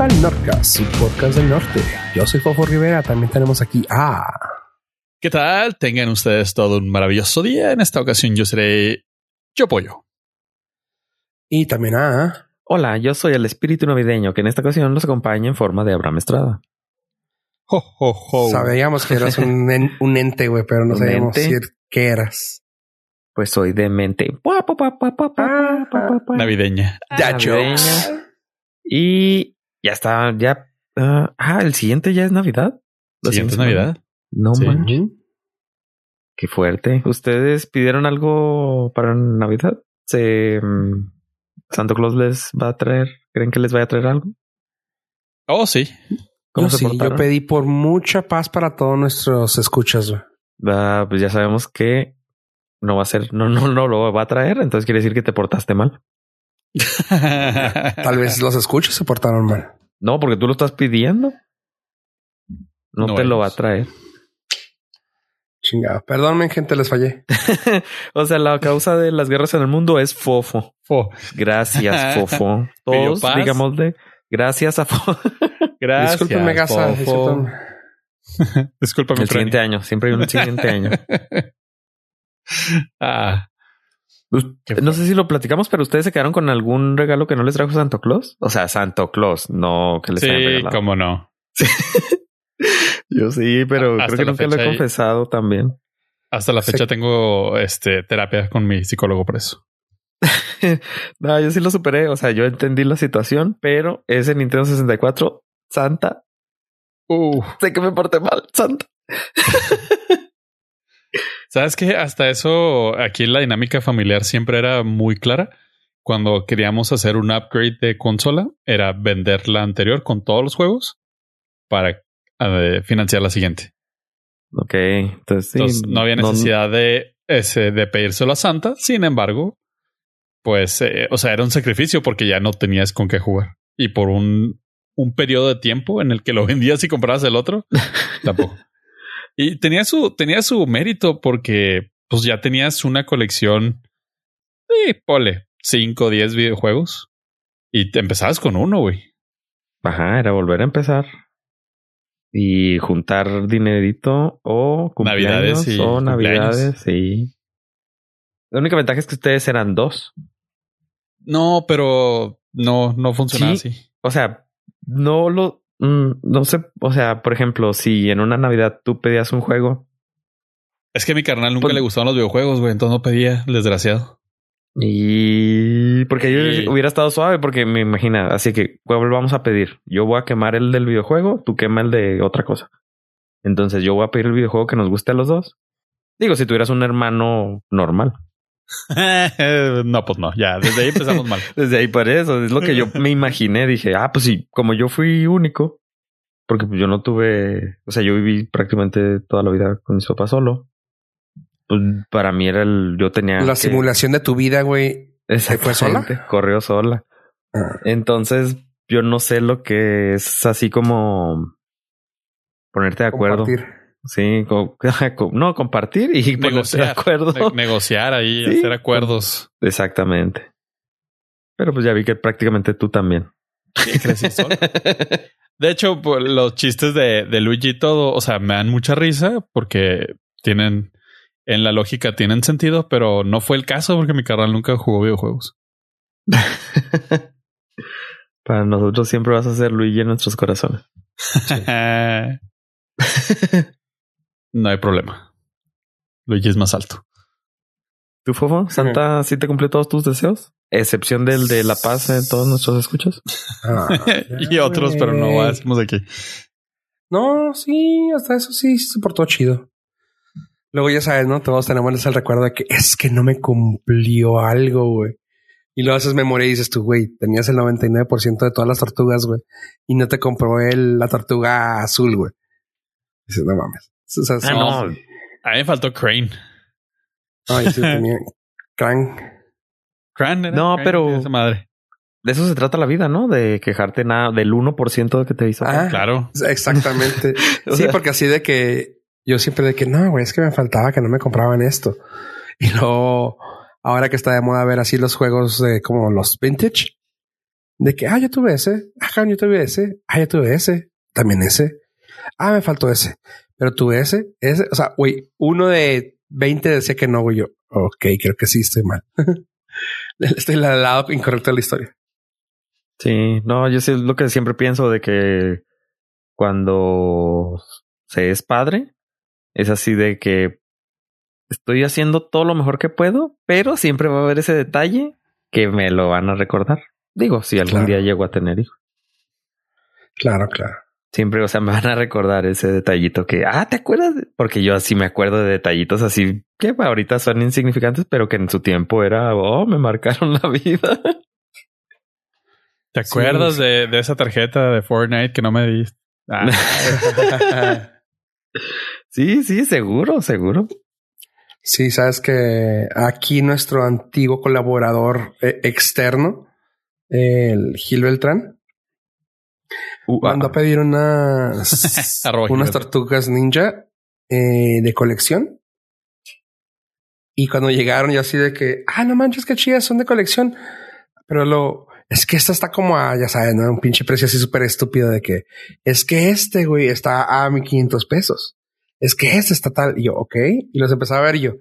Al podcast del norte. Yo soy Fofo Rivera, también tenemos aquí a... ¿Qué tal? Tengan ustedes todo un maravilloso día. En esta ocasión yo seré Yo Pollo. Y también a... Hola, yo soy el espíritu navideño que en esta ocasión nos acompaña en forma de Abraham Estrada. Ho, ho. Sabíamos que eras un, ente, güey, pero no sabíamos decir qué eras. Pues soy de mente navideña. Y ya está, ya. ah, ah, el siguiente ya es Navidad. La Siguiente siguiente Navidad. No Sí. manches, qué fuerte. ¿Ustedes pidieron algo para Navidad? ¿Se, mm, ¿Santo Claus les va a traer? ¿Creen que les vaya a traer algo? Oh, sí. ¿Cómo Yo se sí, yo pedí por mucha paz para todos nuestros escuchas, güey. Ah, pues ya sabemos que no va a ser, no, no, no lo va a traer. Entonces quiere decir que te portaste mal. Tal vez los escuchas se portaron mal. No, porque tú lo estás pidiendo. No, No te lo va a traer. Chingado. Perdónme, gente, les fallé. O sea, la causa de las guerras en el mundo es fofo. Fo. Gracias, fofo. Todos, paz. digámosle, gracias a fofo. Gracias. Discúlpenme, Gaza. Fofo. Discúlpame, El siguiente año, siempre hay un siguiente año. Ah, No sé si lo platicamos, pero ustedes se quedaron con algún regalo que no les trajo Santo Claus. O sea, Santo Claus, no que les hayan sí, regalado. cómo no. Yo sí, pero Hasta creo que nunca lo he confesado también. Hasta la Sí. fecha tengo este terapia con mi psicólogo por eso. No, yo sí lo superé. O sea, yo entendí la situación, pero ese Nintendo 64, Santa, Uh, sé que me porté mal, Santa. ¿Sabes qué? Hasta eso, aquí la dinámica familiar siempre era muy clara. Cuando queríamos hacer un upgrade de consola, era vender la anterior con todos los juegos para eh, financiar la siguiente. Ok, entonces sí. Entonces no había necesidad de, ese, de pedírselo a Santa. Sin embargo, pues, eh, o sea, era un sacrificio porque ya no tenías con qué jugar. Y por un, un periodo de tiempo en el que lo vendías y comprabas el otro, tampoco. Y tenía su, tenía su mérito porque pues ya tenías una colección sí, pole, 5 o 10 videojuegos y te empezabas con uno, güey. Ajá, era volver a empezar. Y juntar dinerito o cumpleaños Navidades y o navidades, sí. La única ventaja es que ustedes eran dos. No, pero no, no funcionaba Sí. así. O sea, no lo, mm, no sé, o sea, por ejemplo, si en una Navidad tú pedías un juego Es que a mi carnal nunca Pues- le gustaban los videojuegos, güey. Entonces no pedía, desgraciado. y porque yo hubiera estado suave porque me imagina, así que ¿cuál vamos a pedir? Yo voy a quemar el del videojuego, tú quema el de otra cosa. Entonces yo voy a pedir el videojuego que nos guste a los dos. Digo, si tuvieras un hermano normal. no, pues no, ya desde ahí empezamos mal. Desde ahí por eso, es lo que yo me imaginé. Dije, ah, pues sí, como yo fui único, porque pues yo no tuve, o sea, yo viví prácticamente toda la vida con mi papá solo. Pues para mí era el, yo tenía La que- simulación de tu vida, güey. Exactamente, sola? Corrió sola. Ah, Entonces, yo no sé lo que es así como ponerte de acuerdo. compartir. Sí, co- no compartir y Negociar. acuerdo. Ne- negociar ahí, Sí. hacer acuerdos. Exactamente. Pero pues ya vi que prácticamente tú también. Solo. De hecho, pues, los chistes de, de Luigi y todo, o sea, me dan mucha risa porque tienen, en la lógica tienen sentido, pero no fue el caso porque mi carnal nunca jugó videojuegos. Para nosotros siempre vas a ser Luigi en nuestros corazones. No hay problema. Luigi es más alto. ¿Tú, Fofo? ¿Santa sí te cumplió todos tus deseos? Excepción del de la paz de todos nuestros escuchas. Ah, y otros, pero no hacemos aquí. No, sí, hasta eso sí se portó chido. Luego ya sabes, ¿no? Todos tenemos el recuerdo de que es que no me cumplió algo, güey. Y lo haces memoria y dices tú, güey, tenías el 99% de todas las tortugas, güey. Y no te compró el, la tortuga azul, güey. Dices, no mames. O sea. Ah, no. A mí me faltó Crane. Ay, sí, tenía Crank. Crane era No, Crane, pero- esa madre. De eso se trata la vida, ¿no? De quejarte nada del 1% que te hizo. Ah, Claro. Exactamente. Sí, sea- porque así de que yo siempre de que no, güey, es que me faltaba que no me compraban esto. Y luego, ahora que está de moda ver así los juegos de como los vintage, De que, ah, yo tuve ese, ah, yo tuve ese, ah, yo tuve ese, también ese, ah, me faltó ese, pero tuve ese, ese, o sea, güey, uno de 20 decía que no, güey, yo, ok, creo que sí estoy mal. estoy al lado incorrecto de la historia. Sí, no, yo sí es lo que siempre pienso de que cuando se es padre, es así de que estoy haciendo todo lo mejor que puedo, pero siempre va a haber ese detalle que me lo van a recordar. Digo, si algún día llego a tener hijos. Claro, claro. Siempre, o sea, me van a recordar ese detallito que, ah, ¿te acuerdas? Porque yo así me acuerdo de detallitos así que ahorita son insignificantes, pero que en su tiempo era, oh, me marcaron la vida. ¿Te acuerdas de, de, esa tarjeta de Fortnite que no me diste? Ah. sí, sí, seguro, seguro. Sí, sabes que aquí nuestro antiguo colaborador eh, externo, el Gil Beltrán, uh, mandó a pedir unas, unas tortugas ninja eh, de colección. Y cuando llegaron, yo así de que, ah, no manches, qué chidas, son de colección. Pero lo, es que esta está como a, ya sabes, ¿no? un pinche precio así súper estúpido de que es que este güey está a 1500 pesos es que ese está tal. Y yo, ok. Y los empezaba a ver yo.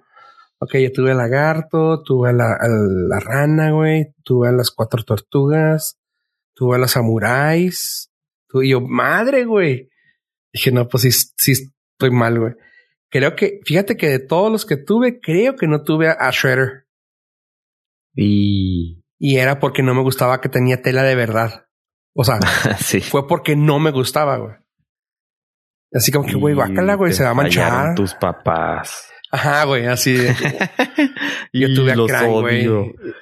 Ok, yo tuve el lagarto, tuve la, la rana, güey, tuve las cuatro tortugas, tuve a los samuráis, tuve yo, madre, güey. Dije, no, pues sí, sí estoy mal, güey. Creo que, fíjate que de todos los que tuve, creo que no tuve a, Shredder. Y... Y era porque no me gustaba que tenía tela de verdad. O sea, sí. fue porque no me gustaba, güey. Así como que, güey, guácala, güey, se va a manchar. tus papás. Ajá, güey, así. yo tuve a Crank, güey.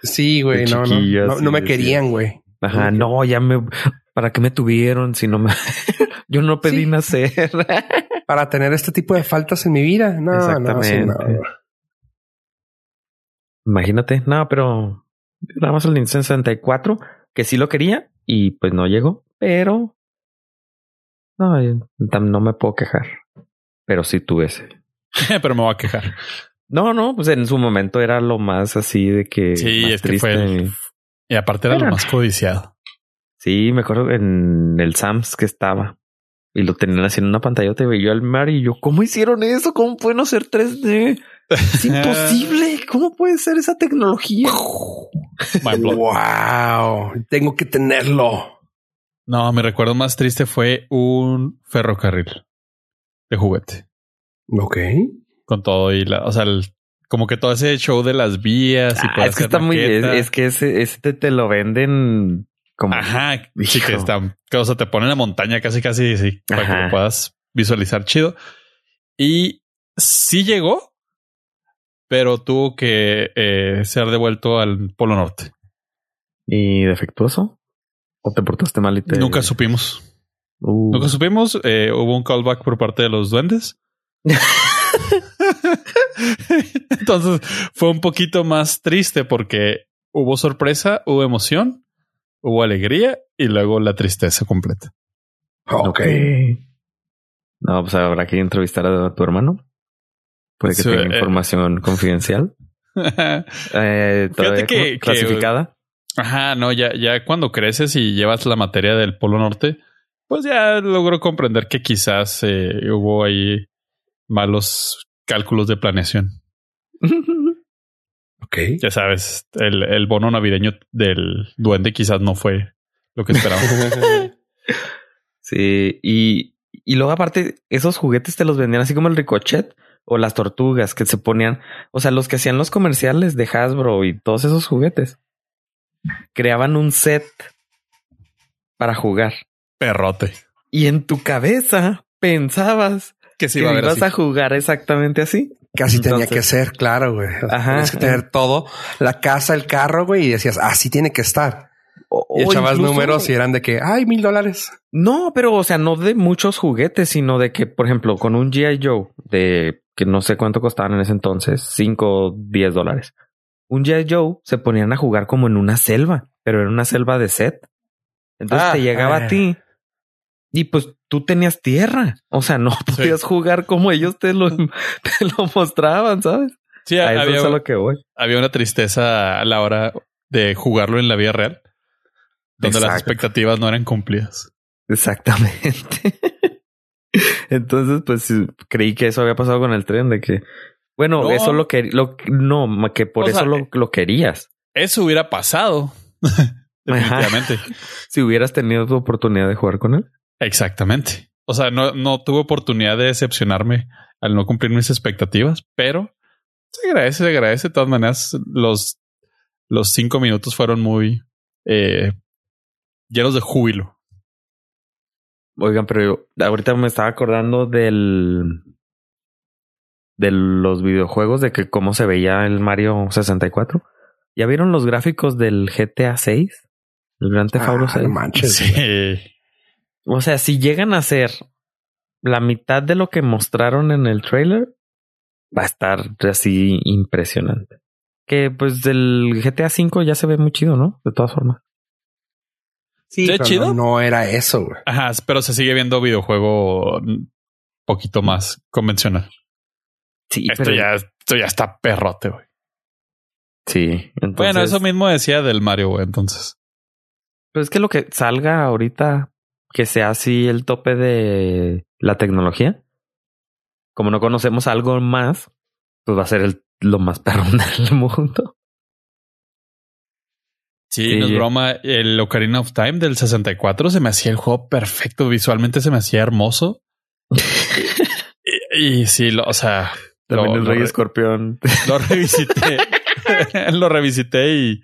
Sí, güey, no, no, no, me querían, güey. Ajá, no, ya me, ¿para qué me tuvieron si no me, yo no pedí nacer? Para tener este tipo de faltas en mi vida. No, Exactamente. no, no. Imagínate, no, pero nada más el Nintendo 64, que sí lo quería y pues no llegó, pero no, no me puedo quejar. Pero sí tuve ese. pero me voy a quejar. No, no, pues en su momento era lo más así de que. Sí, es que fue. Y aparte era, lo más codiciado. Sí, me acuerdo en el Sams que estaba y lo tenían así en una pantalla. Te veía al mar y yo, ¿cómo hicieron eso? ¿Cómo pueden hacer 3D? Es imposible. ¿Cómo puede ser esa tecnología? wow, tengo que tenerlo. No, mi recuerdo más triste fue un ferrocarril de juguete. Ok. Con todo y la, o sea, como que todo ese show de las vías y ah, es que está muy, es, que ese, ese te, lo venden como. Ajá. Sí, que está, o sea, te ponen la montaña casi, casi, sí, para que lo puedas visualizar chido. Y sí llegó, pero tuvo que eh, ser devuelto al Polo Norte. ¿Y defectuoso? ¿O te portaste mal y te... Nunca supimos. Uh. Nunca supimos. Eh, hubo un callback por parte de los duendes. Entonces fue un poquito más triste porque hubo sorpresa, hubo emoción, hubo alegría y luego la tristeza completa. Ok. No, pues habrá que entrevistar a tu hermano. Puede que tenga eh, información confidencial. eh, Fíjate que, clasificada. Ajá, no, ya, ya cuando creces y llevas la materia del Polo Norte, pues ya logro comprender que quizás eh, hubo ahí malos cálculos de planeación. ok. Ya sabes, el, el bono navideño del duende quizás no fue lo que esperábamos. sí, y, y luego aparte, esos juguetes te los vendían así como el ricochet o las tortugas que se ponían, o sea, los que hacían los comerciales de Hasbro y todos esos juguetes creaban un set para jugar. Perrote. Y en tu cabeza pensabas que, si ibas a jugar exactamente así. Casi tenía que ser, claro, güey. Tienes que tener todo, la casa, el carro, güey, y decías, así tiene que estar. y echabas números y eran de que, ay, mil dólares. No, pero, o sea, no de muchos juguetes, sino de que, por ejemplo, con un GI Joe de que no sé cuánto costaban en ese entonces, cinco, diez dólares un G.I. Joe se ponían a jugar como en una selva, pero era una selva de set. Entonces te ah, llegaba a ah. ti y pues tú tenías tierra. O sea, no podías jugar como ellos te lo, te lo mostraban, ¿sabes? Sí, había, lo que voy. había una tristeza a la hora de jugarlo en la vida real. donde las expectativas no eran cumplidas. Exactamente. Entonces, pues creí que eso había pasado con el tren, de que, bueno, No. eso lo que, lo, no, que por O eso sea, lo, lo querías. Eso hubiera pasado. Definitivamente. Si hubieras tenido tu oportunidad de jugar con él. Exactamente. O sea, no, no tuve oportunidad de decepcionarme al no cumplir mis expectativas, pero se agradece, se agradece. De todas maneras, los, los cinco minutos fueron muy eh, llenos de júbilo. Oigan, pero yo ahorita me estaba acordando del de los videojuegos de que cómo se veía el Mario 64. ¿Ya vieron los gráficos del GTA 6? El Grand Theft Auto Ah, 6. no manches. güey. Sí. O sea, si llegan a ser la mitad de lo que mostraron en el trailer, va a estar así impresionante. Que pues del GTA 5 ya se ve muy chido, ¿no? De todas formas. Sí, ¿Está pero chido? No, no era eso, güey. Ajá, pero se sigue viendo videojuego un poquito más convencional. Sí, Esto pero ya, esto ya está perrote, güey. sí. Entonces, Bueno, eso mismo decía del Mario, güey. Entonces, Pues es que lo que salga ahorita, que sea así el tope de la tecnología, como no conocemos algo más, pues va a ser el, lo más perrón del mundo. sí, Sí. no es broma. El Ocarina of Time del 64 se me hacía el juego perfecto. Visualmente se me hacía hermoso. y, y sí, lo, o sea, También lo, el lo Rey re- Escorpión. lo revisité. lo revisité y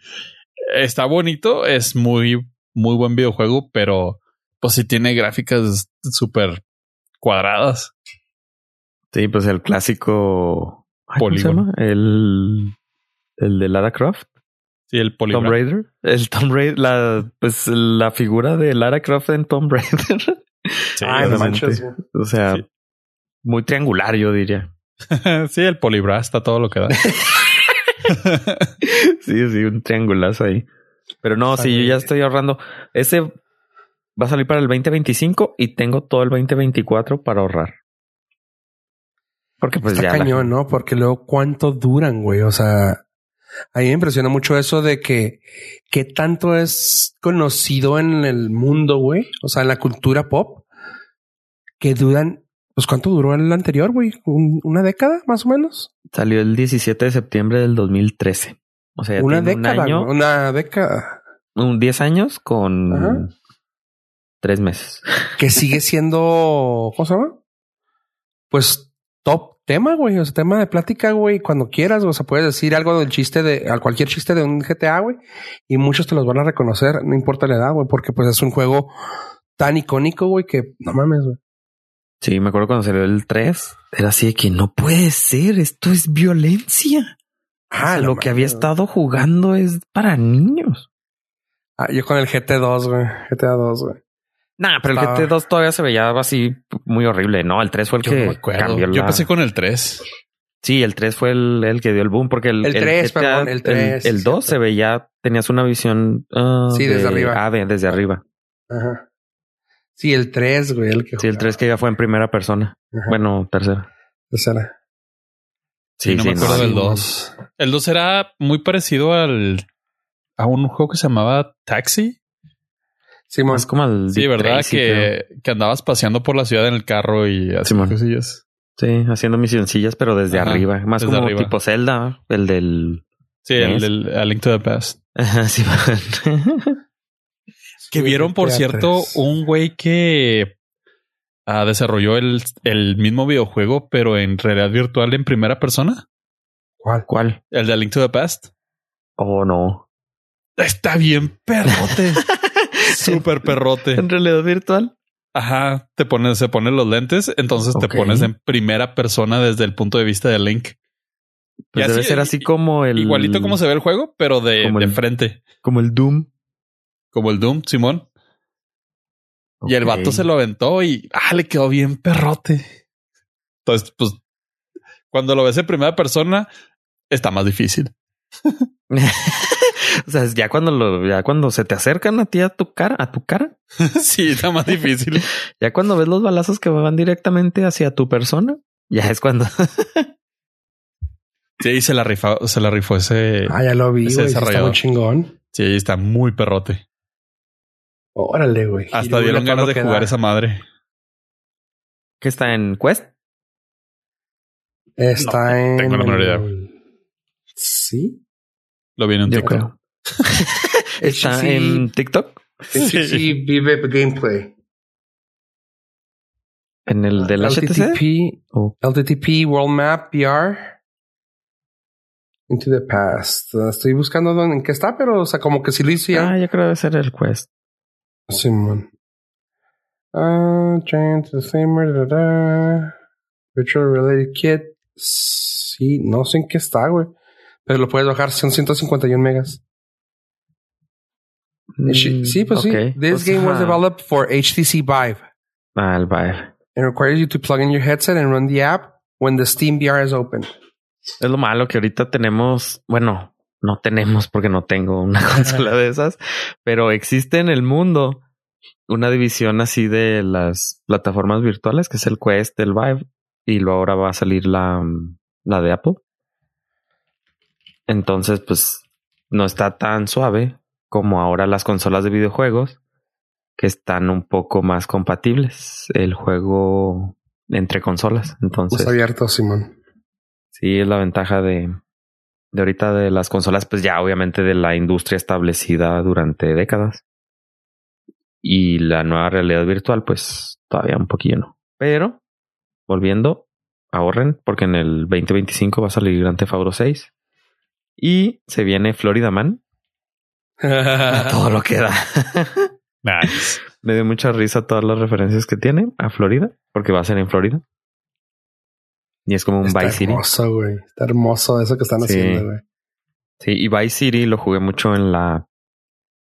está bonito. Es muy, muy buen videojuego, pero pues sí tiene gráficas súper cuadradas. Sí, pues el clásico ¿cómo se Polígono. llama? El, el de Lara Croft, Sí, el Tomb Polygram. Raider. El Tomb Raider, la, pues la figura de Lara Croft en Tomb Raider. Sí, Ay, no manches. o sea, Sí. muy triangular, yo diría. sí, el Polybra está todo lo que da. Sí, sí, un triangulazo ahí. Pero no, sí, yo ya estoy ahorrando. Ese va a salir para el 2025 y tengo todo el 2024 para ahorrar. Porque pues Está ya. la- cañón, ¿no? Porque luego cuánto duran, güey. O sea, a mí me impresiona mucho eso de que qué tanto es conocido en el mundo, güey. O sea, en la cultura pop, que duran, pues cuánto duró el anterior, güey, Un- una década más o menos. Salió el 17 de septiembre del 2013. O sea, ya Una tiene década, un año, una década un 10 años con Ajá. Tres meses. que sigue siendo, ¿cómo se llama? Pues top tema, güey. O sea, tema de plática, güey. Cuando quieras, o sea, puedes decir algo del chiste de, a cualquier chiste de un GTA, güey. Y muchos te los van a reconocer, no importa la edad, güey, porque pues es un juego tan icónico, güey, que no mames, güey. Sí, me acuerdo cuando salió el 3. Era así de que no puede ser, esto es violencia. O sea, Ah, lo que había estado jugando es para niños. Ah, yo con el GT2, güey. GTA 2, güey. Nah, pero el Estaba- GT2 todavía se veía así muy horrible. No, el 3 fue el Yo que no me acuerdo. cambió Yo la... empecé con el 3. Sí, el 3 fue el, el que dio el boom porque el, El 3, perdón, el 3, El, sí, 2 se veía, tenías una visión ah, Sí, desde de arriba. ave, desde arriba. Ajá. Sí, el 3, güey, el que Sí, el 3 que ya fue en primera persona. Ajá. Bueno, tercera. Tercera. Sí, no me acuerdo no, del sí, 2. El 2 era muy parecido al a un juego que se llamaba Taxi. Simón. Es como el Sí, ¿verdad? Tracy, que, que andabas paseando por la ciudad en el carro y así cosillas. Sí, haciendo misioncillas, pero desde Ajá, arriba. Más desde como arriba. tipo Zelda, el del. Sí, el, ¿Ves? el- A Link to the Past. Ajá, sí. Que vieron, por cierto, 3. un güey que ah, desarrolló el, el mismo videojuego, pero en realidad virtual en primera persona. ¿Cuál? ¿Cuál? El de A Link to the Past. Oh, no. Está bien perrote. Súper perrote. ¿En realidad virtual? Ajá. Te pones, se ponen los lentes, entonces te pones en primera persona desde el punto de vista de Link. Pues Y debe así- ser así como el. Igualito como se ve el juego, pero de, de el- frente. Como el Doom. Como el Doom, Simón. Y el vato se lo aventó y ah, le quedó bien perrote. Entonces, pues, cuando lo ves en primera persona, está más difícil. o sea, ya cuando lo, ya cuando se te acercan a ti a tu cara, a tu cara, sí, está más difícil. ya cuando ves los balazos que van directamente hacia tu persona, ya es cuando. Sí, se la rifó, se la rifó ese. Ah, ya lo vi, Ese güey. sí Está muy chingón. Sí, está muy perrote. Órale, güey. Hasta dieron ganas de jugar da. esa madre. ¿Qué está en Quest? Está No, en. tengo la menor idea. Sí. Lo vi en un Yo TikTok. creo. Está en TikTok. HTC Vive Gameplay. En el del HTC. LTTP, Oh. LTTP World Map VR. Into the past. Uh, Estoy buscando dónde, en qué está, pero o sea, como que si lo hice ya. Ah, yo creo que debe ser el Quest. Simón. Ah, Giant da, da. Virtual Related Kit. Sí, no sé en qué está, güey. Pero lo puedes bajar, son 151 megas. Mm, sí, pues sí. This Pues, game was developed for HTC Vive Ah, el Vive. and requires you to plug in your headset and run the app when the Steam VR is open. Es lo malo que ahorita tenemos, bueno, no tenemos porque no tengo una consola de esas, pero existe en el mundo una división así de las plataformas virtuales, que es el Quest, el Vive, y luego ahora va a salir la, mm, la de Apple. Entonces, pues, no está tan suave como ahora las consolas de videojuegos, que están un poco más compatibles el juego entre consolas. Entonces, Pues abierto, Simón. Sí, es la ventaja de, de ahorita de las consolas, pues ya obviamente de la industria establecida durante décadas. Y la nueva realidad virtual, pues todavía un poquillo no. Pero, volviendo, ahorren, porque en el 2025 va a salir Grand Theft Auto 6. Y se viene Florida Man. a todo lo que da. Nice. Me dio mucha risa todas las referencias que tiene a Florida, porque va a ser en Florida. Y es como un Vice City. hermoso, güey. Está hermoso eso que están Sí. haciendo, güey. Sí, y Vice City lo jugué mucho en la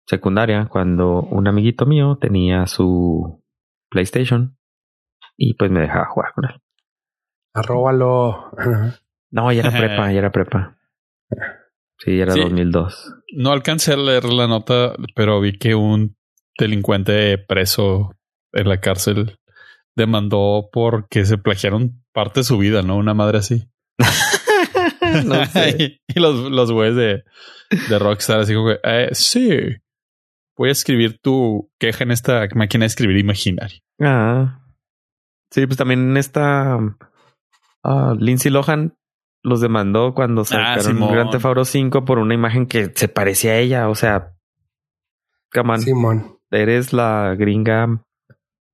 secundaria cuando un amiguito mío tenía su PlayStation y pues me dejaba jugar con él. Arróbalo. No, ya era prepa, ya era prepa. Sí, era Sí. 2002. No alcancé a leer la nota, pero vi que un delincuente preso en la cárcel demandó porque se plagiaron parte de su vida, ¿no? Una madre así. no sé. y los, los güeyes de, de Rockstar así como que, eh, sí, voy a escribir tu queja en esta máquina de escribir imaginaria. Ah. Sí, pues también esta ah, Lindsay Lohan los demandó cuando sacaron Simón. Grand Theft Auto 5 por una imagen que se parecía a ella. O sea, come on. Simón. eres la gringa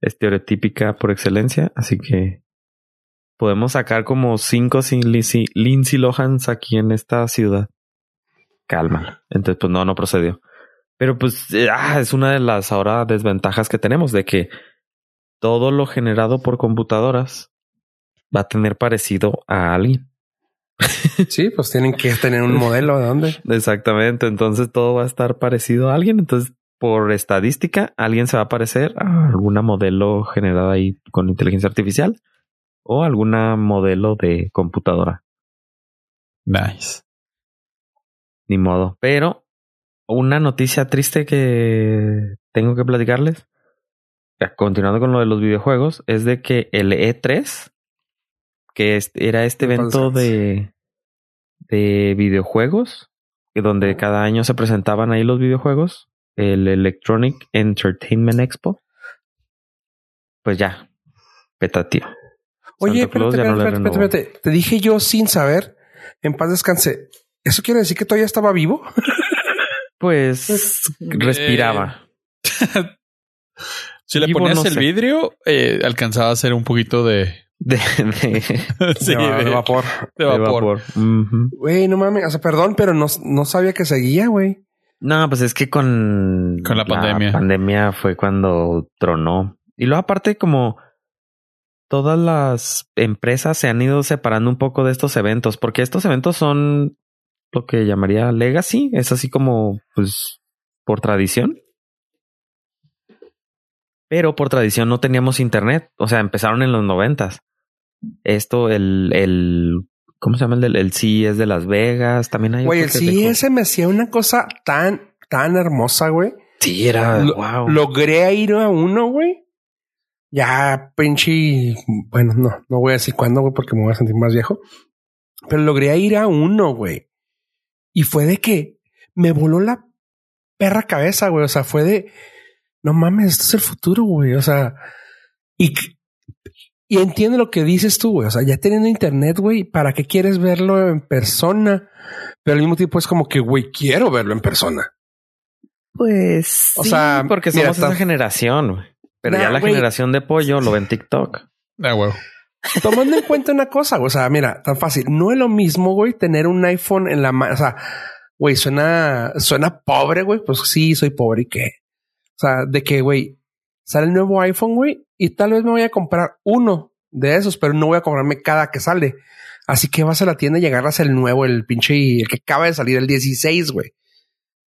estereotípica por excelencia, así que podemos sacar como cinco sin Lindsay, Lindsay Lohans aquí en esta ciudad. Calma. Entonces, pues no, no procedió. Pero pues eh, ah, es una de las ahora desventajas que tenemos de que todo lo generado por computadoras va a tener parecido a alguien. Sí, pues tienen que tener un modelo de dónde. Exactamente. Entonces todo va a estar parecido a alguien. Entonces, por estadística, alguien se va a parecer a alguna modelo generada ahí con inteligencia artificial o alguna modelo de computadora. Nice. Ni modo. Pero una noticia triste que tengo que platicarles, continuando con lo de los videojuegos, es de que el E3, que era este evento de, de videojuegos, que donde cada año se presentaban ahí los videojuegos, el Electronic Entertainment Expo, pues ya, peta tío. Oye, espérate, ya no le espérate, espérate, espérate. Te dije yo sin saber, en paz descanse. ¿Eso quiere decir que todavía estaba vivo? Pues respiraba. Si le ponías no el sé. vidrio, eh, alcanzaba a hacer un poquito de, De, de, sí, de, va- de de- vapor. de vapor. Güey, no mames. O sea, perdón, pero no, no sabía que seguía, güey. No, pues es que con, Con la pandemia. pandemia fue cuando tronó. Y luego aparte como todas las empresas se han ido separando un poco de estos eventos, porque estos eventos son lo que llamaría legacy, es así como pues por tradición. Pero por tradición no teníamos internet, o sea, empezaron en los noventas. Esto, el, el, ¿cómo se llama el del el CES de Las Vegas? También hay Güey, el CES me hacía una cosa tan, tan hermosa, güey. Sí, era Lo- wow. Logré ir a uno, güey. Ya, pinche. Bueno, no, no voy a decir cuándo, güey, porque me voy a sentir más viejo. Pero logré ir a uno, güey. Y fue de que me voló la perra cabeza, güey. O sea, fue de. No mames, esto es el futuro, güey. O sea, y, y entiendo lo que dices tú, güey. O sea, ya teniendo internet, güey, ¿para qué quieres verlo en persona? Pero al mismo tiempo es como que, güey, quiero verlo en persona. Pues, o sea, porque somos esa generación, güey. Pero ya la generación de pollo lo ve en TikTok. Ah, güey. Tomando en cuenta una cosa, o sea, mira, tan fácil. No es lo mismo, güey, tener un iPhone en la mano. O sea, güey, suena, suena pobre, güey. Pues sí, soy pobre y qué. O sea, de que, güey, sale el nuevo iPhone, güey, y tal vez me voy a comprar uno de esos, pero no voy a comprarme cada que sale. Así que vas a la tienda y agarras el nuevo, el pinche, el que acaba de salir, el 16, güey.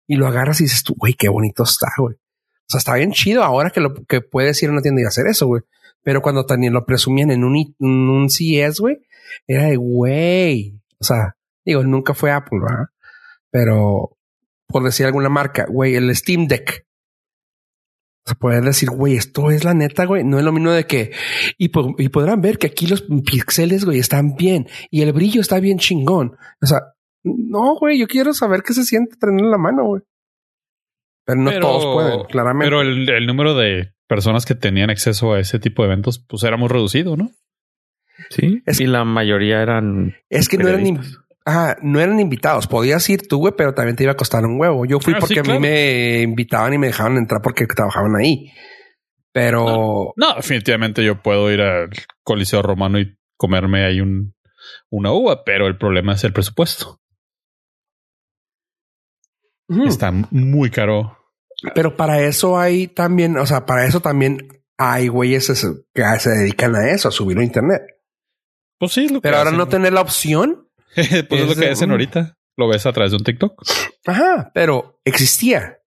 Y lo agarras y dices tú, güey, qué bonito está, güey. O sea, está bien chido ahora que lo que puedes ir a una tienda y hacer eso, güey. Pero cuando también lo presumían en un, en un CES, güey, era de güey. O sea, digo, nunca fue Apple, ¿verdad? Pero por decir alguna marca, güey, el Steam Deck. O sea, poder decir, güey, esto es la neta, güey. No es lo mismo de que, y, y podrán ver que aquí los píxeles, güey, están bien y el brillo está bien chingón. O sea, no, güey, yo quiero saber qué se siente tenerlo en la mano, güey. Pero no todos pueden, claramente. Pero el, el, número de personas que tenían acceso a ese tipo de eventos, pues era muy reducido, ¿no? Sí. y la mayoría eran. Es que no eran, ah, no eran invitados. Podías ir tú, güey, pero también te iba a costar un huevo. Yo fui ah, porque a mí me invitaban y me dejaban entrar porque trabajaban ahí. Pero. No, definitivamente yo puedo ir al Coliseo Romano y comerme ahí un, una uva, pero el problema es el presupuesto. Está muy caro. Pero para eso hay también, o sea, para eso también hay güeyes que se dedican a eso, a subirlo a internet. Pues sí, lo Pero ahora no tener la opción. pues es, lo que hacen ahorita. Lo ves a través de un TikTok. Ajá, pero existía.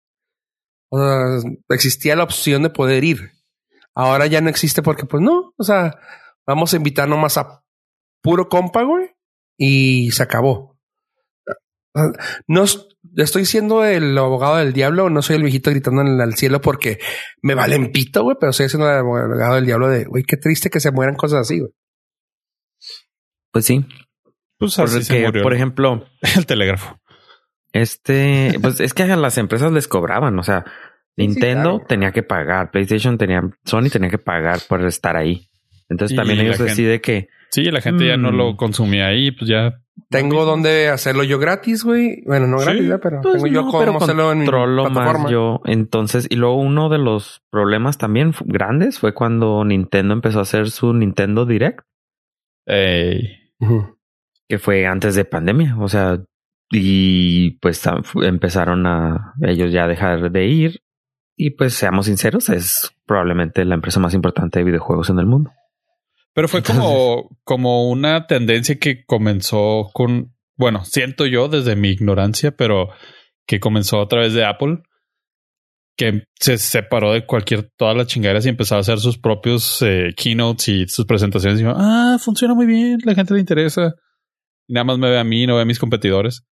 O sea, existía la opción de poder ir. Ahora ya no existe porque, pues no, o sea, vamos a invitar nomás a puro compa, güey, y se acabó. No, estoy siendo el abogado del diablo, no soy el viejito gritando en el, cielo porque me valen pito, güey, pero estoy siendo el abogado del diablo de, güey, qué triste que se mueran cosas así, güey. Pues sí. Pues así se murió, por ejemplo, el telégrafo. Este, pues es que a las empresas les cobraban, o sea, Nintendo tenía que pagar, PlayStation tenía, Sony tenía que pagar por estar ahí. Entonces también ellos deciden que. Sí, la gente ya no lo mm. consumía ahí, pues ya tengo donde hacerlo yo gratis, güey. Bueno, no gratis, pero pues tengo yo cómo hacerlo en mi plataforma. yo. Entonces, y luego uno de los problemas también grandes fue cuando Nintendo empezó a hacer su Nintendo Direct. Que fue antes de pandemia. O sea, y pues empezaron a ellos ya dejar de ir. Y pues seamos sinceros, es probablemente la empresa más importante de videojuegos en el mundo. Pero fue como, como una tendencia que comenzó con, bueno, siento yo desde mi ignorancia, pero que comenzó a través de Apple, que se separó de cualquier, todas las chingaderas y empezó a hacer sus propios eh, keynotes y sus presentaciones. Y dijo, ah, funciona muy bien, la gente le interesa. Y nada más me ve a mí, no ve a mis competidores.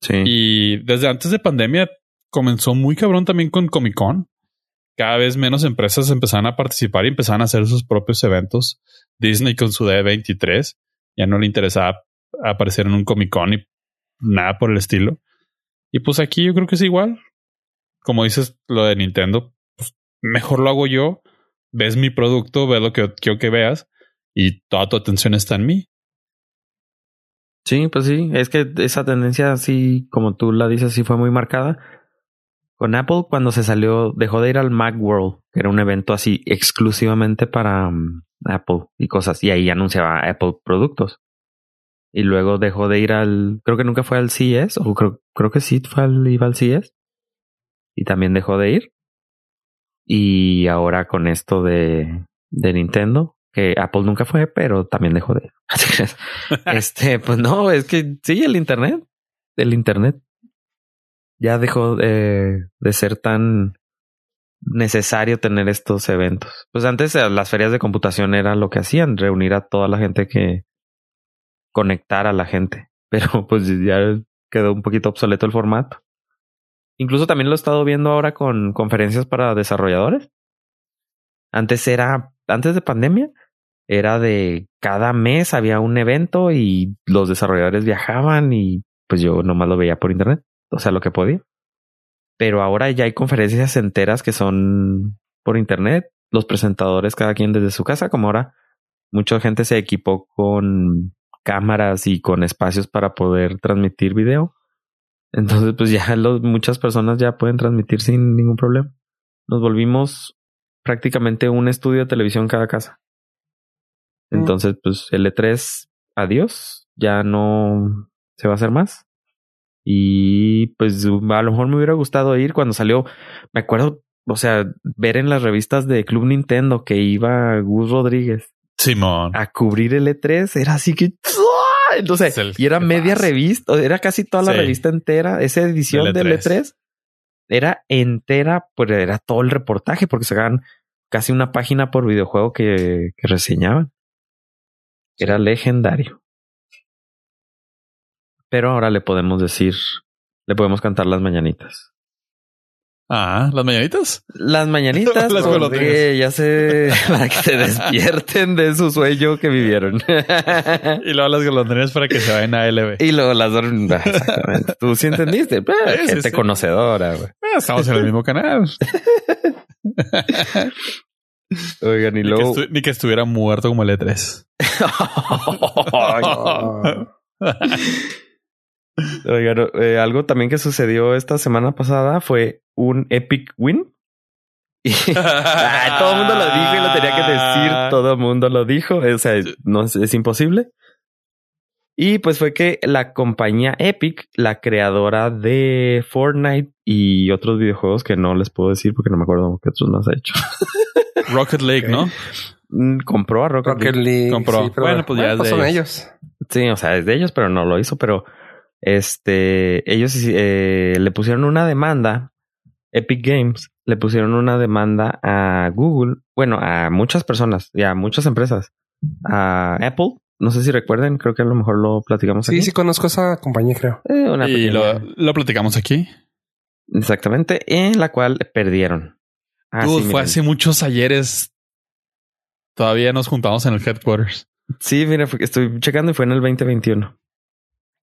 Sí. Y desde antes de pandemia comenzó muy cabrón también con Comic Con cada vez menos empresas empezaron a participar y empezaron a hacer sus propios eventos. Disney con su D23 ya no le interesaba aparecer en un Comic Con y nada por el estilo. Y pues aquí yo creo que es igual. Como dices lo de Nintendo, pues mejor lo hago yo. Ves mi producto, ves lo que quiero que veas y toda tu atención está en mí. Sí, pues sí, es que esa tendencia así como tú la dices, sí fue muy marcada. Con Apple, cuando se salió, dejó de ir al Macworld, que era un evento así exclusivamente para um, Apple y cosas, y ahí anunciaba Apple productos. Y luego dejó de ir al, creo que nunca fue al CES, o creo, creo que sí fue al, iba al CES. Y también dejó de ir. Y ahora con esto de, de Nintendo, que Apple nunca fue, pero también dejó de este, pues no, es que sí, el Internet. El Internet ya dejó de, ser tan necesario tener estos eventos. Pues antes eh, las ferias de computación era lo que hacían, reunir a toda la gente que conectar a la gente. Pero pues ya quedó un poquito obsoleto el formato. Incluso también lo he estado viendo ahora con conferencias para desarrolladores. Antes era, antes de pandemia, era de cada mes había un evento y los desarrolladores viajaban y pues yo nomás lo veía por internet o sea, lo que podía. pero ahora ya hay conferencias enteras que son por internet, los presentadores cada quien desde su casa, como ahora mucha gente se equipó con cámaras y con espacios para poder transmitir video. Entonces, pues ya muchas personas ya pueden transmitir sin ningún problema. Nos volvimos prácticamente un estudio de televisión cada casa. Entonces, pues L3, adiós, ya no se va a hacer más. Y pues a lo mejor me hubiera gustado ir cuando salió, me acuerdo, o sea, ver en las revistas de Club Nintendo que iba Gus Rodríguez. Simón. A cubrir el E3, era así que... Entonces, y era media revista, era casi toda la revista entera, esa edición del E3 era entera, pues era todo el reportaje porque sacaban casi una página por videojuego que, que reseñaban. Era legendario. Pero ahora le podemos decir, le podemos cantar las mañanitas. Ah, ¿las mañanitas? Las mañanitas, las porque ya sé, para que se despierten de su sueño que vivieron. y luego las golondrinas para que se vayan a LB. Y luego las ah, exactamente. Tú sí entendiste, pues, gente conocedora. Ah, estamos en el mismo canal. Oigan, y luego... Ni que, estuviera muerto como el E3. Oigan, eh, algo también que sucedió esta semana pasada fue un epic win. todo el mundo lo dijo y lo tenía que decir. Todo el mundo lo dijo. O sea, no es, imposible. Y pues fue que la compañía Epic, la creadora de Fortnite y otros videojuegos que no les puedo decir porque no me acuerdo qué otros más ha hecho. Rocket League, ¿no? Mm, compró a Rocket, League. Compró. bueno, pues ya pues son ellos. Sí, o sea, es de ellos, pero no lo hizo. Pero este, ellos eh, le pusieron una demanda, Epic Games le pusieron una demanda a Google, bueno, a muchas personas y a muchas empresas, a Apple. No sé si recuerden, creo que a lo mejor lo platicamos aquí. Sí, sí conozco esa compañía, creo. Eh, y lo, lo, platicamos aquí. Exactamente, en la cual perdieron. fue hace muchos ayeres. Todavía nos juntamos en el headquarters. Sí, mira, estoy checando y fue en el 2021.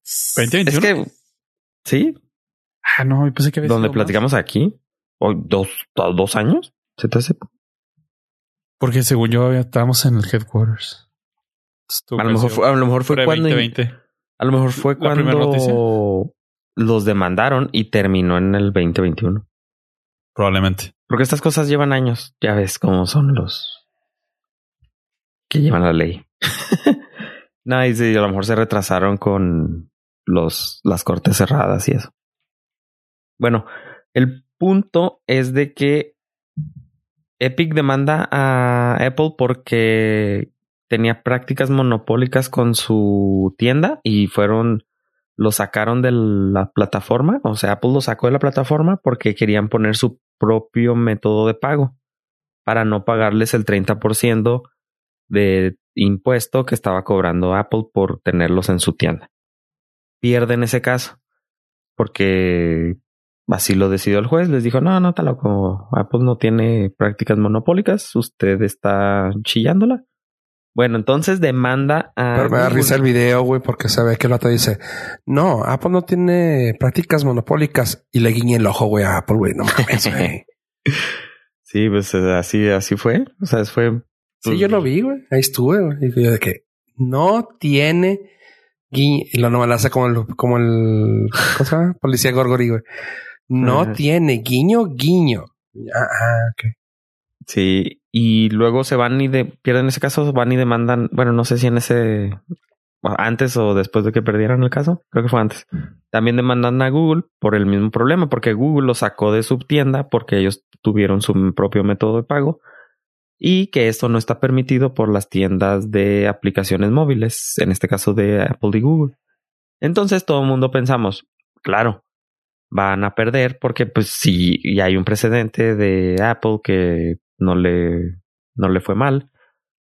¿2021? Es que sí. Ah, no, pensé que Donde platicamos aquí. O dos, dos años. ¿Se te hace? Porque según yo estábamos en el headquarters. A lo, mejor fue, a lo mejor fue cuando. A lo mejor fue cuando los demandaron y terminó en el 2021. Probablemente. Porque estas cosas llevan años. Ya ves cómo son los que llevan la ley. no, y a lo mejor se retrasaron con los, las cortes cerradas y eso. Bueno, el punto es de que Epic demanda a Apple porque tenía prácticas monopólicas con su tienda y fueron, lo sacaron de la plataforma. O sea, Apple lo sacó de la plataforma porque querían poner su propio método de pago para no pagarles el 30% de impuesto que estaba cobrando Apple por tenerlos en su tienda pierden ese caso porque así lo decidió el juez. Les dijo, no, no, está loco. Apple no tiene prácticas monopólicas. Usted está chillándola. Bueno, entonces demanda a. Pero me da risa el video, güey, porque se ve que el otro dice: No, Apple no tiene prácticas monopólicas. Y le guiñe el ojo, güey, a Apple, güey. No mames, güey. sí, pues así, así fue. O sea, fue. sí, yo lo vi, güey. Ahí estuve, güey. Y de que no tiene y lo no hace como el, como el cosa policía Gorgori, güey. No tiene guiño, guiño. Ah, ah, ok. Sí, y luego se van y de, pierden ese caso, van y demandan, bueno, no sé si en ese, antes o después de que perdieran el caso, creo que fue antes. También demandan a Google por el mismo problema, porque Google lo sacó de su tienda porque ellos tuvieron su propio método de pago y que esto no está permitido por las tiendas de aplicaciones móviles, en este caso de Apple y Google. Entonces todo el mundo pensamos, claro, van a perder porque pues si ya hay un precedente de Apple que no le, no le fue mal,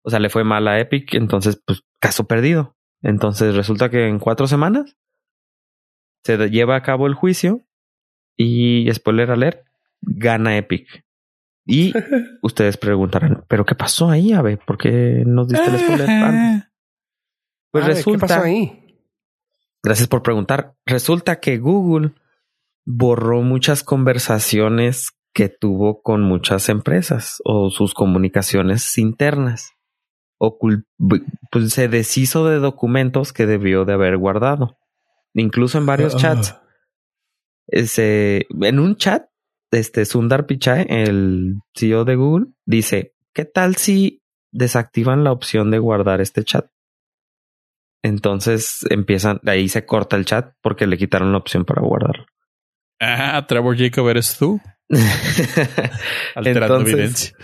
o sea, le fue mal a Epic, entonces pues caso perdido. Entonces resulta que en cuatro semanas se lleva a cabo el juicio y spoiler alert, gana Epic. Y ustedes preguntarán, ¿pero qué pasó ahí, Ave? ¿Por qué nos diste el spoiler Pues resulta. ¿Qué pasó ahí? Gracias por preguntar. Resulta que Google borró muchas conversaciones que tuvo con muchas empresas o sus comunicaciones internas. Ocult pues se deshizo de documentos que debió de haber guardado. Incluso en varios Ah. chats. Ese, en un chat, este Sundar Pichai, el CEO de Google, dice, ¿qué tal si desactivan la opción de guardar este chat? Entonces empiezan, de ahí se corta el chat porque le quitaron la opción para guardarlo. Ah, Trevor Jacob eres tú. Alterando Entonces, evidencia.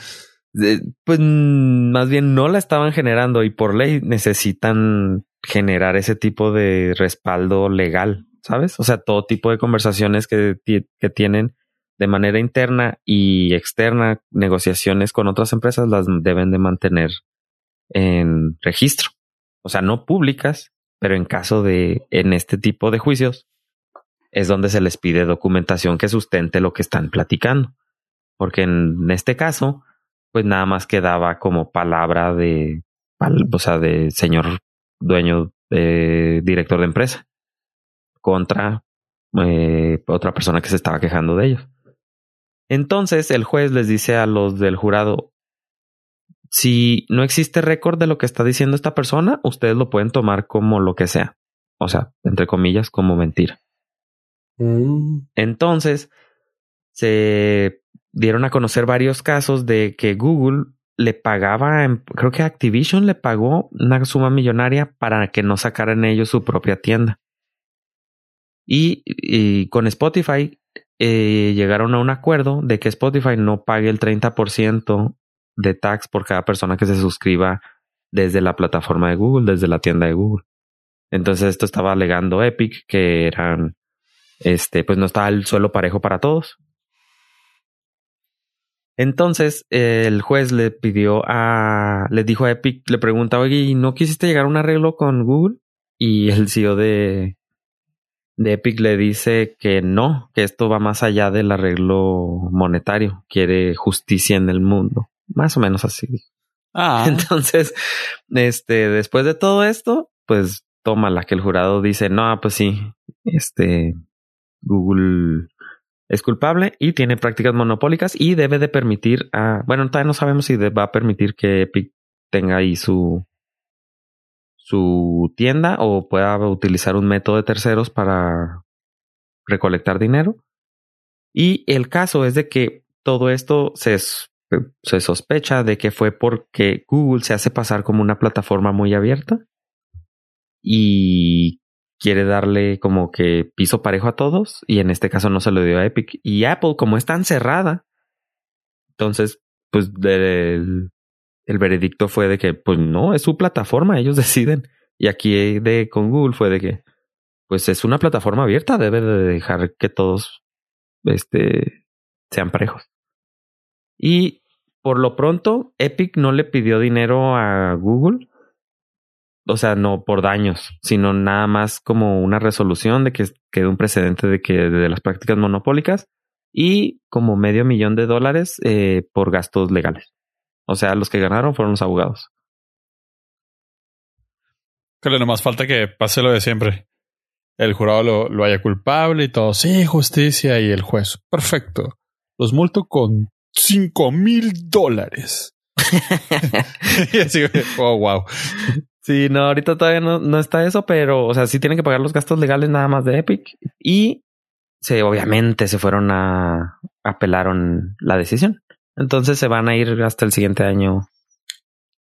Pues mm, más bien no la estaban generando y por ley necesitan generar ese tipo de respaldo legal, ¿sabes? O sea, todo tipo de conversaciones que, que tienen de manera interna y externa, negociaciones con otras empresas las deben de mantener en registro. O sea, no públicas, pero en caso de, en este tipo de juicios, es donde se les pide documentación que sustente lo que están platicando. Porque en este caso, pues nada más quedaba como palabra de, o sea, de señor dueño, eh, director de empresa contra eh, otra persona que se estaba quejando de ellos. Entonces el juez les dice a los del jurado, si no existe récord de lo que está diciendo esta persona, ustedes lo pueden tomar como lo que sea. O sea, entre comillas, como mentira. Mm. Entonces, se dieron a conocer varios casos de que Google le pagaba, creo que Activision le pagó una suma millonaria para que no sacaran ellos su propia tienda. Y, y con Spotify eh, llegaron a un acuerdo de que Spotify no pague el 30% de tax por cada persona que se suscriba desde la plataforma de Google, desde la tienda de Google. Entonces esto estaba alegando Epic que eran este, pues no estaba el suelo parejo para todos. Entonces, el juez le pidió a, le dijo a Epic, le pregunta, oye, ¿y no quisiste llegar a un arreglo con Google? Y el CEO de, de Epic le dice que no, que esto va más allá del arreglo monetario, quiere justicia en el mundo. Más o menos así. Ah, Entonces, este, después de todo esto, pues tómala que el jurado dice, no, pues sí, este, Google es culpable y tiene prácticas monopólicas y debe de permitir a, bueno, todavía no sabemos si va a permitir que Epic tenga ahí su, su tienda o pueda utilizar un método de terceros para recolectar dinero. Y el caso es de que todo esto se, se sospecha de que fue porque Google se hace pasar como una plataforma muy abierta y quiere darle como que piso parejo a todos y en este caso no se lo dio a Epic y Apple como es tan cerrada entonces pues del el veredicto fue de que pues no es su plataforma ellos deciden y aquí de con Google fue de que pues es una plataforma abierta debe de dejar que todos este sean parejos. Y por lo pronto Epic no le pidió dinero a Google o sea, no por daños, sino nada más como una resolución de que quede un precedente de que de las prácticas monopólicas y como medio millón de dólares eh, por gastos legales. O sea, los que ganaron fueron los abogados. que le nomás falta que pase lo de siempre. El jurado lo, lo haya culpable y todo. Sí, justicia. Y el juez. Perfecto. Los multo con cinco mil dólares. y así, oh, wow. Sí, no, ahorita todavía no, no está eso, pero, o sea, sí tienen que pagar los gastos legales nada más de Epic y se, obviamente se fueron a, apelaron la decisión. Entonces se van a ir hasta el siguiente año.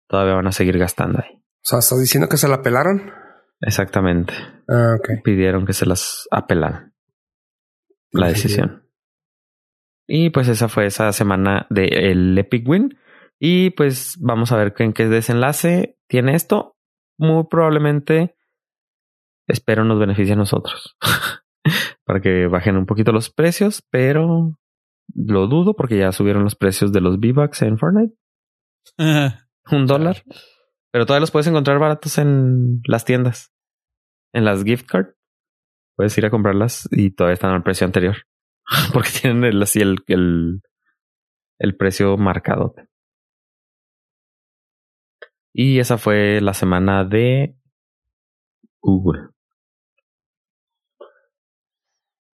Todavía van a seguir gastando ahí. O sea, ¿estás diciendo que se la pelaron? Exactamente. Ah, ok. Pidieron que se las apelaran la Muy decisión. Y pues esa fue esa semana del Epic Win. Y pues vamos a ver en qué desenlace tiene esto. Muy probablemente espero nos beneficie a nosotros. Para que bajen un poquito los precios, pero lo dudo porque ya subieron los precios de los V-Bucks en Fortnite. Un dólar. Pero todavía los puedes encontrar baratos en las tiendas. En las gift card. Puedes ir a comprarlas y todavía están al precio anterior. Porque tienen el, así el, el, el precio marcado. Y esa fue la semana de Google.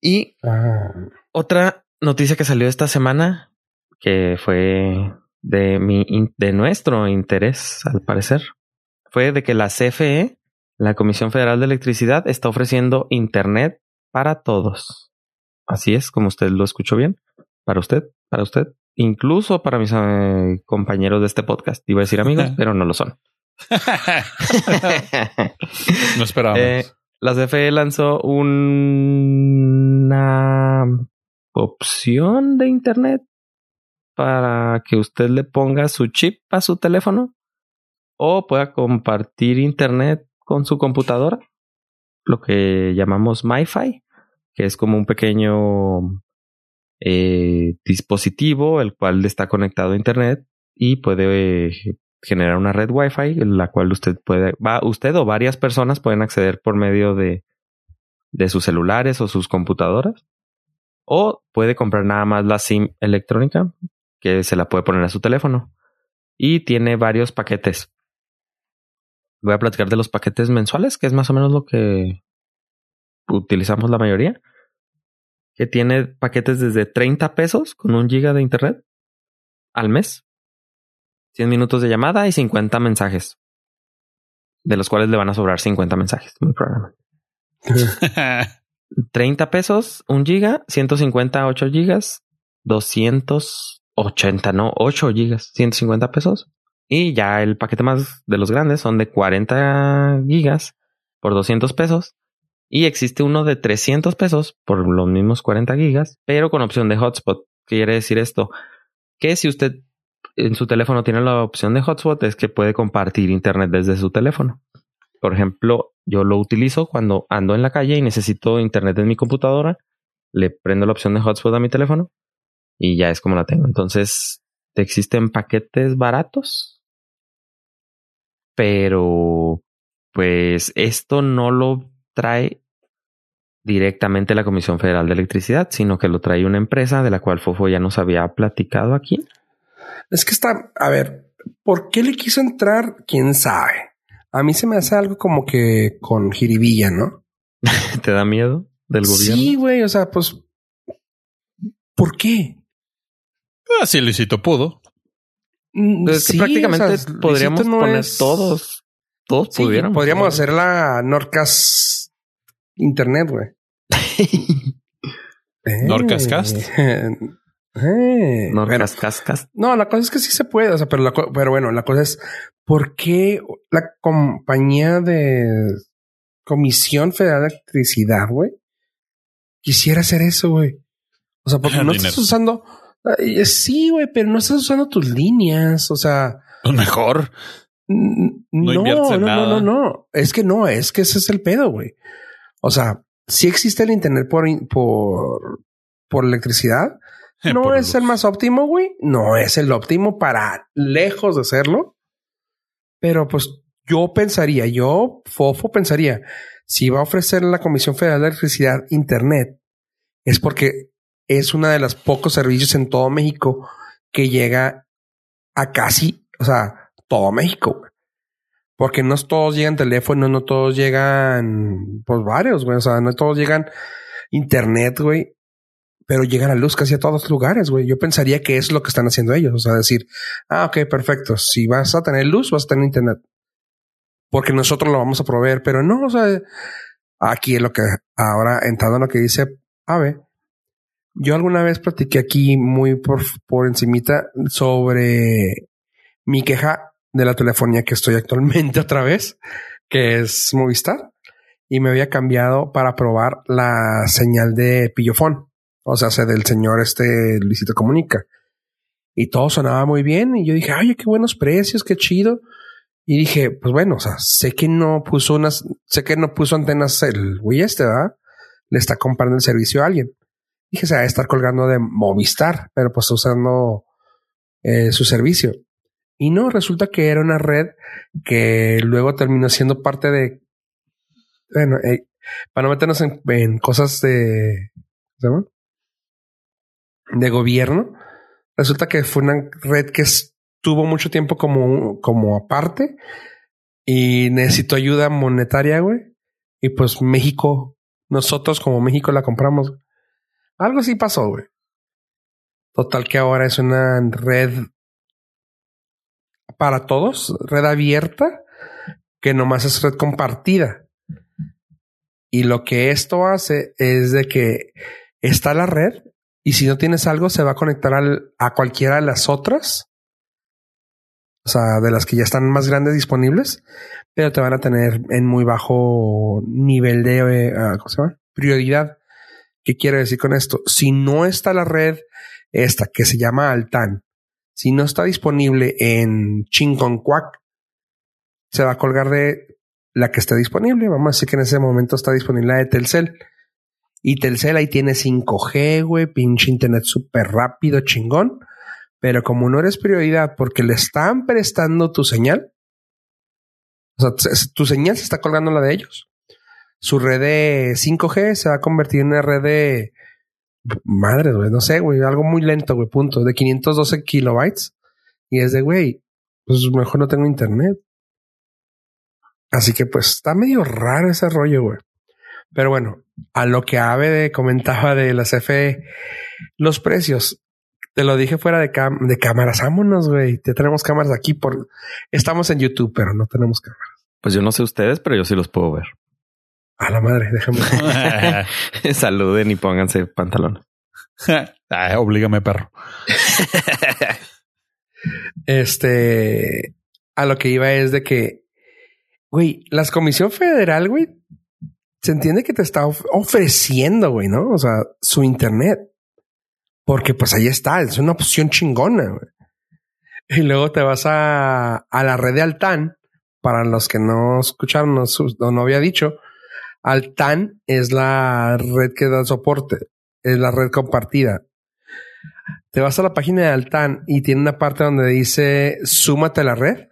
Y Ah. otra noticia que salió esta semana, que fue de mi de nuestro interés, al parecer, fue de que la CFE, la Comisión Federal de Electricidad, está ofreciendo internet para todos. Así es, como usted lo escuchó bien. Para usted, para usted, incluso para mis eh, compañeros de este podcast. Iba a decir amigos, pero no lo son. no esperábamos. Eh, la CFE lanzó una opción de internet para que usted le ponga su chip a su teléfono o pueda compartir internet con su computadora, lo que llamamos MiFi, que es como un pequeño eh, dispositivo el cual está conectado a internet y puede eh, generar una red Wi-Fi en la cual usted puede, va, usted o varias personas pueden acceder por medio de, de sus celulares o sus computadoras. O puede comprar nada más la SIM electrónica que se la puede poner a su teléfono. Y tiene varios paquetes. Voy a platicar de los paquetes mensuales, que es más o menos lo que utilizamos la mayoría. Que tiene paquetes desde 30 pesos con un giga de internet al mes. 100 minutos de llamada y 50 mensajes. De los cuales le van a sobrar 50 mensajes. Muy probablemente. 30 pesos, 1 giga, 150, 8 gigas, 280, no, 8 gigas, 150 pesos. Y ya el paquete más de los grandes son de 40 gigas por 200 pesos. Y existe uno de 300 pesos por los mismos 40 gigas, pero con opción de hotspot. ¿Qué quiere decir esto? Que si usted en su teléfono tiene la opción de hotspot, es que puede compartir internet desde su teléfono. Por ejemplo, yo lo utilizo cuando ando en la calle y necesito internet en mi computadora. Le prendo la opción de hotspot a mi teléfono y ya es como la tengo. Entonces, existen paquetes baratos, pero pues esto no lo trae directamente la Comisión Federal de Electricidad, sino que lo trae una empresa de la cual Fofo ya nos había platicado aquí. Es que está, a ver, ¿por qué le quiso entrar? ¿Quién sabe? A mí se me hace algo como que con jiribilla, ¿no? ¿Te da miedo del gobierno? Sí, güey, o sea, pues, ¿por qué? Así Luisito pudo. Es que sí, prácticamente o sea, podríamos no poner es- todos, todos Sí, pudiéramos. podríamos hacer la Norcas Internet, güey. Eh. Norcascast. Eh. No, la cosa es que sí se puede, o sea, pero, la pero bueno, la cosa es por qué la compañía de Comisión Federal de Electricidad, güey, quisiera hacer eso, güey. O sea, porque no Dinero. estás usando, sí, güey, pero no estás usando tus líneas, o sea, Pues mejor. No no, no, no, no, no, es que no, es que ese es el pedo, güey. O sea, si existe el internet por, por, por electricidad, no es el más óptimo, güey. No es el óptimo para lejos de serlo. Pero pues yo pensaría, yo, Fofo, pensaría, si va a ofrecer la Comisión Federal de Electricidad Internet, es porque es uno de los pocos servicios en todo México que llega a casi, o sea, todo México. güey. Porque no todos llegan teléfono, no todos llegan, pues varios, güey. O sea, no todos llegan internet, güey pero llega la luz casi a todos lugares, güey. Yo pensaría que es lo que están haciendo ellos. O sea, decir, ah, ok, perfecto. Si vas a tener luz, vas a tener internet. Porque nosotros lo vamos a proveer, pero no, o sea, aquí es lo que ahora entrando en lo que dice Ave. Yo alguna vez platiqué aquí muy por, por encimita sobre mi queja de la telefonía que estoy actualmente otra vez, que es Movistar, y me había cambiado para probar la señal de pillofón. O sea, se del señor este Luisito Comunica. Y todo sonaba muy bien. Y yo dije, ay, qué buenos precios, qué chido. Y dije, pues bueno, o sea, sé que no puso unas, sé que no puso antenas el güey este, ¿verdad? Le está comprando el servicio a alguien. Dije, se va a estar colgando de Movistar, pero pues usando eh, su servicio. Y no, resulta que era una red que luego terminó siendo parte de, bueno, eh, para no meternos en, cosas de, ¿cómo se llama? de gobierno. Resulta que fue una red que estuvo mucho tiempo como, como aparte y necesitó ayuda monetaria, güey. Y pues México, nosotros como México la compramos. Algo así pasó, güey. Total que ahora es una red para todos, red abierta, que nomás es red compartida. Y lo que esto hace es de que está la red y si no tienes algo se va a conectar a cualquiera de las otras. O sea, de las que ya están más grandes disponibles, pero te van a tener en muy bajo nivel de eh, ¿cómo se llama? prioridad. ¿Qué quiero decir con esto? Si no está la red esta que se llama Altan, si no está disponible en Chinconcuac, se va a colgar de la que esté disponible. Vamos a decir que en ese momento está disponible la de Telcel. Y Telcel ahí tiene 5G, güey, pinche internet súper rápido, chingón. Pero como no eres prioridad porque le están prestando tu señal, o sea, tu señal se está colgando la de ellos. Su red de 5G se va a convertir en una red de madre, güey, no sé, güey, algo muy lento, güey, punto, de 512 kilobytes. Y es de, güey, pues mejor no tengo internet. Así que pues está medio raro ese rollo, güey. Pero bueno, a lo que Ave comentaba de las FE, los precios, te lo dije fuera de, de cámaras, vámonos, güey, ya tenemos cámaras aquí por, estamos en YouTube, pero no tenemos cámaras. Pues yo no sé ustedes, pero yo sí los puedo ver. A la madre, déjame. Saluden y pónganse pantalones. Ay, oblígame, perro. este, a lo que iba es de que, güey, la Comisión Federal, güey, se entiende que te está ofreciendo, güey, ¿no? O sea, su internet. Porque pues ahí está, es una opción chingona, güey. Y luego te vas a, a la red de Altan, para los que no escucharon o no había dicho, Altan es la red que da soporte, es la red compartida. Te vas a la página de Altan y tiene una parte donde dice súmate a la red.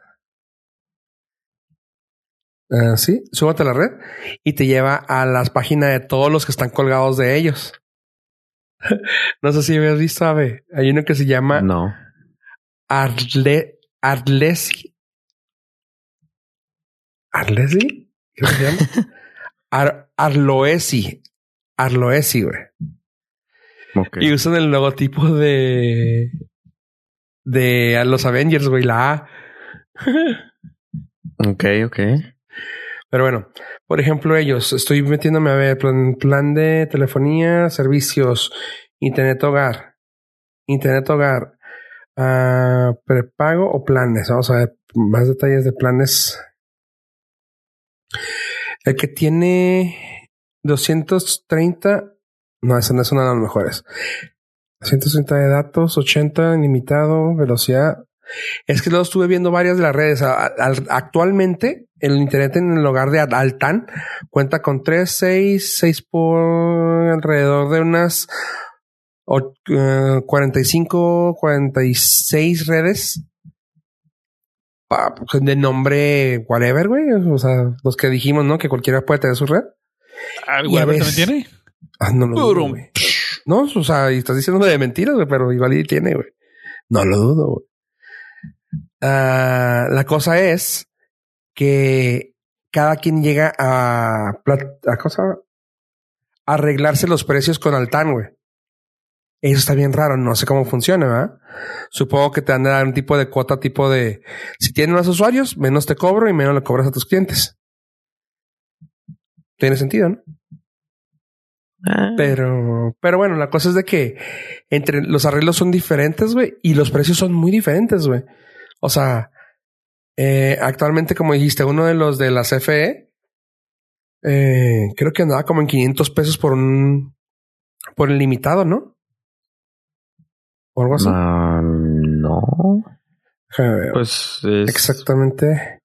Uh, sí, súmate a la red y te lleva a las páginas de todos los que están colgados de ellos. no sé si habías visto, Ave. Hay uno que se llama No. Arle, Arlesi. ¿Arlesi? ¿Qué se llama? Ar Arloesi. Arloesi, güey. Okay. Y usan el logotipo de. de los Avengers, güey, la A. ok, ok. Pero bueno, por ejemplo, ellos, estoy metiéndome a ver plan, plan de telefonía, servicios, internet hogar, internet hogar, uh, prepago o planes. Vamos a ver más detalles de planes. El que tiene 230, no, ese no es una de las mejores. 230 de datos, 80 ilimitado, velocidad. Es que luego estuve viendo varias de las redes. Actualmente, el internet en el hogar de Altan cuenta con 3, 6, 6 por alrededor de unas 45, 46 redes pues, de nombre whatever, güey. O sea, los que dijimos, ¿no? Que cualquiera puede tener su red. ¿Whatever también tiene? Ah, no lo dudo, güey. No, o sea, y estás diciendo de mentiras, güey, pero igual y tiene, güey. No lo dudo, güey. Uh, la cosa es que cada quien llega a, a cosa arreglarse los precios con Altan, güey. Eso está bien raro, no sé cómo funciona, ¿verdad? Supongo que te van a dar un tipo de cuota, tipo de si tienes más usuarios, menos te cobro y menos le cobras a tus clientes. Tiene sentido, ¿no? Ah. Pero, pero bueno, la cosa es de que entre los arreglos son diferentes, güey, y los precios son muy diferentes, güey. O sea, eh, actualmente, como dijiste, uno de los de la CFE, eh, creo que andaba como en 500 pesos por un, por el limitado, ¿no? ¿O algo así? Uh, no. Pues es... Exactamente.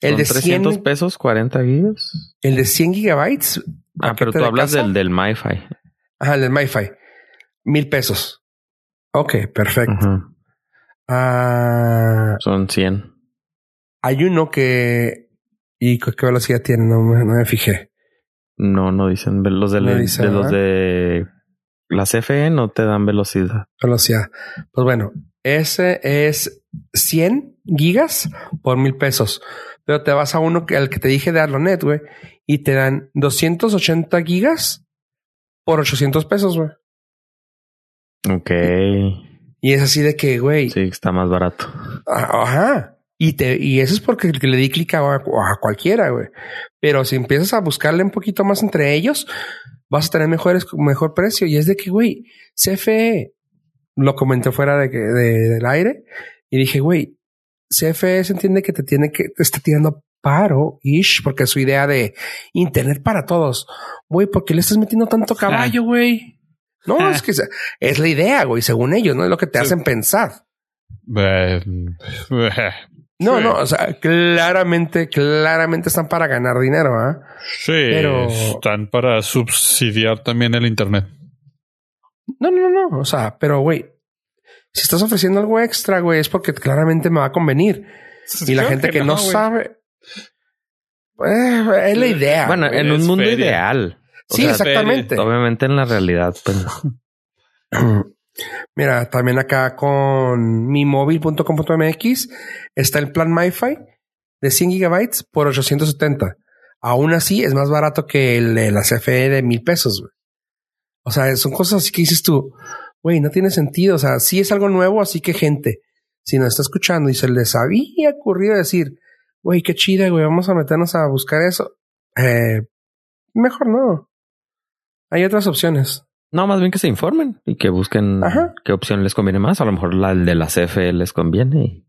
El de 300 pesos, 40 gigas. El de 100 gigabytes. Ah, pero tú hablas del, del MiFi. Ajá, el del MiFi. Mil pesos. Ok, perfecto. Uh -huh. uh, Son 100. Hay uno que... ¿Y qué velocidad tiene? No me, no me fijé. No, no dicen. Los de, no de los de las CFE no te dan velocidad. Velocidad. Pues bueno, ese es 100 gigas por mil pesos. Pero te vas a uno que al que te dije de Arlonet, güey, y te dan 280 gigas por 800 pesos, güey. Ok. Y es así de que, güey, Sí, está más barato. a- ajá. Y te, y eso es porque le di clic a, a cualquiera, güey. Pero si empiezas a buscarle un poquito más entre ellos, vas a tener mejores, mejor precio. Y es de que, güey, CFE, lo comenté fuera de que, de- del aire y dije, güey, CFE se entiende que te tiene que, te está tirando paro, ish, porque su idea de internet para todos. Güey, ¿por qué le estás metiendo tanto caballo, güey? No, es que es- es la idea, güey, según ellos, no es lo que te Sí. hacen pensar. No, Sí. no, o sea, claramente, claramente están para ganar dinero, ¿ah? Sí, Pero- están para subsidiar también el Internet. No, no, no, o sea, pero güey, si estás ofreciendo algo extra, güey, es porque claramente me va a convenir. Y la gente que, no, sabe, eh, es la idea. bueno, en un mundo feria. ideal. O sí, sea, exactamente. Obviamente en la realidad, pues no. Mira, también acá con mimóvil.com.mx está el plan MiFi de 100 gigabytes por 870. Aún así es más barato que el de la CFE de mil pesos. O sea, son cosas así que dices tú, güey, no tiene sentido. O sea, sí es algo nuevo, así que gente, si nos está escuchando y se les había ocurrido decir, güey, qué chida, güey, vamos a meternos a buscar eso. Eh, mejor no. Hay otras opciones. No, más bien que se informen y que busquen Ajá. qué opción les conviene más. A lo mejor la el de la CFE les conviene.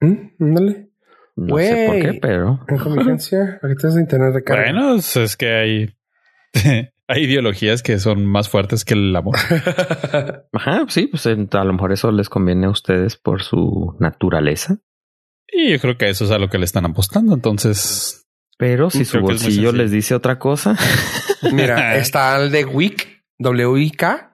¿Mm? Ándale. No sé por qué, pero En convivencia, paquetes de internet de carga. Bueno, pues es que hay, hay ideologías que son más fuertes que el amor. ajá, sí, pues a lo mejor eso les conviene a ustedes por su naturaleza. Y yo creo que eso es a lo que le están apostando. Entonces, Pero si su bolsillo les dice otra cosa, Mira, está el de Wik, wik.com.mx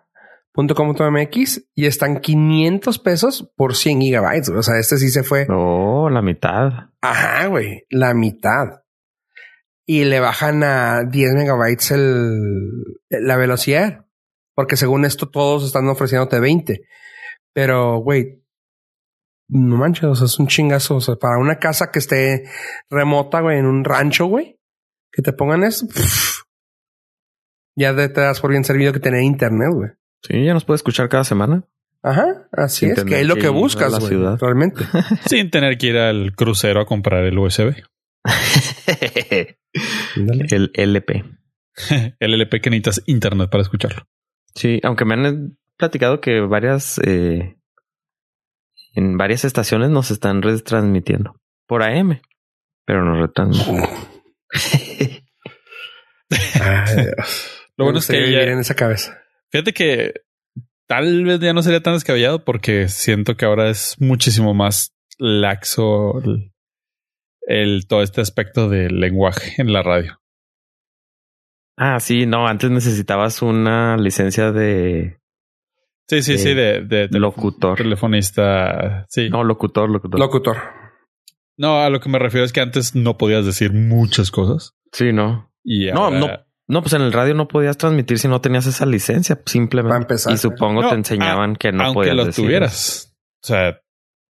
y están 500 pesos por 100 gigabytes. O sea, este sí se fue. oh, la mitad. Ajá, güey, la mitad. Y le bajan a 10 megabytes el, la velocidad. Porque según esto todos están ofreciéndote 20. Pero, güey, no manches, o sea, es un chingazo. O sea, para una casa que esté remota, güey, en un rancho, güey, que te pongan eso, pff, ya te, das por bien servido que tener internet, güey. Sí, ya nos puede escuchar cada semana. Ajá, así Sin es, que es lo que que buscas, la güey, ciudad. realmente. sin tener que ir al crucero a comprar el USB. El LP. El LP que necesitas internet para escucharlo. Sí, aunque me han platicado que varias eh, en varias estaciones nos están retransmitiendo por AM, pero nos retransmiten. Ay, Dios. Lo bueno es que ya- en esa cabeza. Fíjate que tal vez ya no sería tan descabellado porque siento que ahora es muchísimo más laxo el, el- todo este aspecto del lenguaje en la radio. ah, sí, no, antes necesitabas una licencia de Sí, sí, sí, de, locutor. telefonista. Sí. No, locutor, locutor. Locutor. No, a lo que me refiero es que antes no podías decir muchas cosas. sí, no. Y ahora- no. No, pues en el radio no podías transmitir si no tenías esa licencia, simplemente. Para empezar. y supongo No, te enseñaban que no aunque podías lo decir. tuvieras. O sea,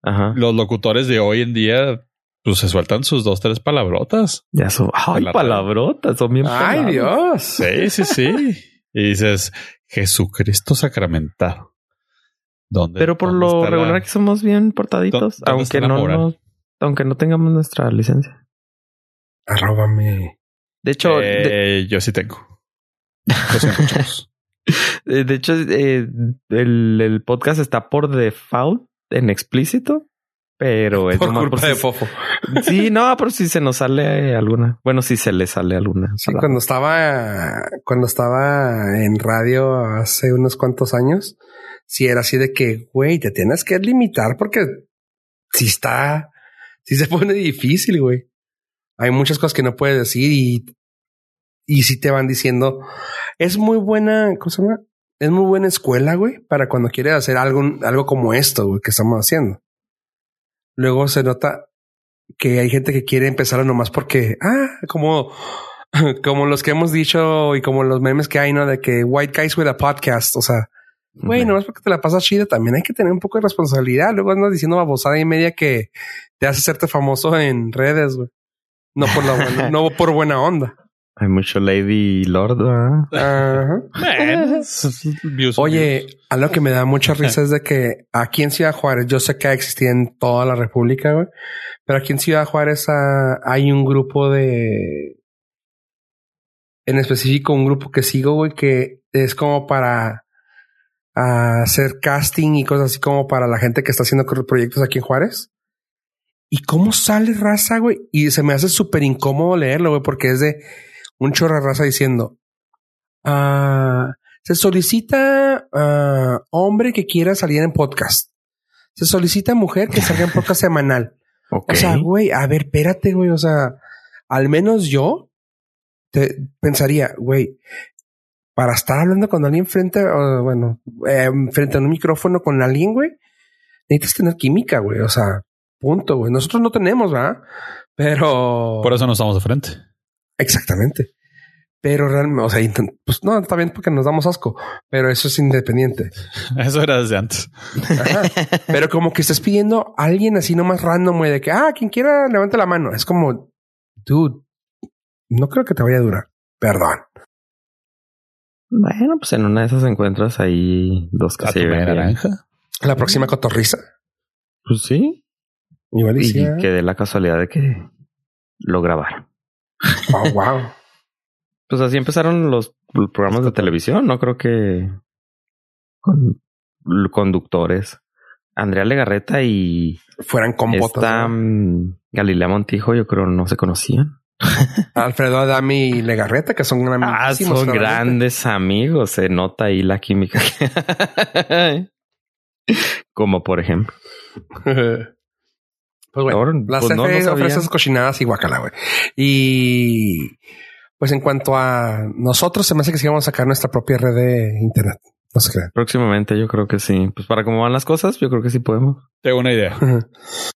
Ajá. los locutores de hoy en día, pues se sueltan sus dos, tres palabrotas. Ya son, ay, la palabrotas, son bien Ay. Dios. Sí, sí, sí. y dices, Jesucristo sacramentado. ¿Dónde? Pero por dónde lo la- regular aquí somos bien portaditos, ¿Dó- dónde está aunque no, nos- aunque no tengamos nuestra licencia. Arróbame. De hecho, de, Eh, yo sí tengo. De hecho, eh, el, el podcast está por default en explícito, pero es Por culpa por de si- Fofo. Sí, no, pero si se nos sale alguna. Bueno, si se le sale alguna. Sí, palabra. cuando estaba, cuando estaba en radio hace unos cuantos años, sí era así de que, güey, te tienes que limitar porque si está, si se pone difícil, güey. Hay muchas cosas que no puedes decir y, y si te van diciendo, es muy buena, ¿cómo se llama? Es muy buena escuela, güey, para cuando quieres hacer algo, algo como esto, güey, que estamos haciendo. Luego se nota que hay gente que quiere empezar nomás porque, ah, como, como los que hemos dicho y como los memes que hay, ¿no? De que white guys with a podcast, o sea, güey, Ujú. nomás porque te la pasas chida, también hay que tener un poco de responsabilidad. Luego andas diciendo babosada y media que te hace hacerte famoso en redes, güey. No por la buena, no por buena onda. Hay mucho Lady Lord, ¿verdad? Eh, Oye, algo que me da mucha risa es de que aquí en Ciudad Juárez, yo sé que existía en toda la República, güey, pero aquí en Ciudad Juárez ah, hay un grupo de, en específico un grupo que sigo, güey, que es como para ah, hacer casting y cosas así como para la gente que está haciendo proyectos aquí en Juárez. ¿Y cómo sale raza, güey? Y se me hace súper incómodo leerlo, güey, porque es de un chorro raza diciendo, ah, se solicita ah, hombre que quiera salir en podcast. Se solicita mujer que salga en podcast semanal. O sea, güey, a ver, espérate, güey. O sea, al menos yo te pensaría, güey, para estar hablando con alguien frente, bueno, eh, frente a un micrófono con alguien, güey, necesitas tener química, güey. O sea, punto, güey. Nosotros no tenemos, ¿verdad? Pero Por eso no estamos de frente. exactamente. Pero realmente, o sea, pues no, está bien porque nos damos asco, pero eso es independiente. Eso era desde antes. Ajá. Pero como que estás pidiendo a alguien así nomás random, güey, de que, ah, quien quiera, levante la mano. Es como, dude, no creo que te vaya a durar. Perdón. Bueno, pues en una de esas encuentras ahí dos que se naranja. La próxima cotorriza. Pues sí. Igual y Y sí, que de la casualidad de que lo grabaron. Oh, wow. Pues así empezaron los programas de televisión. No creo que con conductores. Andrea Legarreta y Fueran compotas. esta ¿no? mm, Galilea Montijo, yo creo no se conocían. Alfredo Adami y Legarreta, que son Ah, amiguísimos, son realmente. grandes amigos. Se nota ahí la química. Como por ejemplo. Pues bueno, pues no, no CFE sabía. ofrecen esas cochinadas y guacala, güey. Y pues en cuanto a nosotros, se me hace que sí vamos a sacar nuestra propia red de internet. No se crean. Próximamente yo creo que sí. Pues para cómo van las cosas, yo creo que sí podemos. Tengo una idea.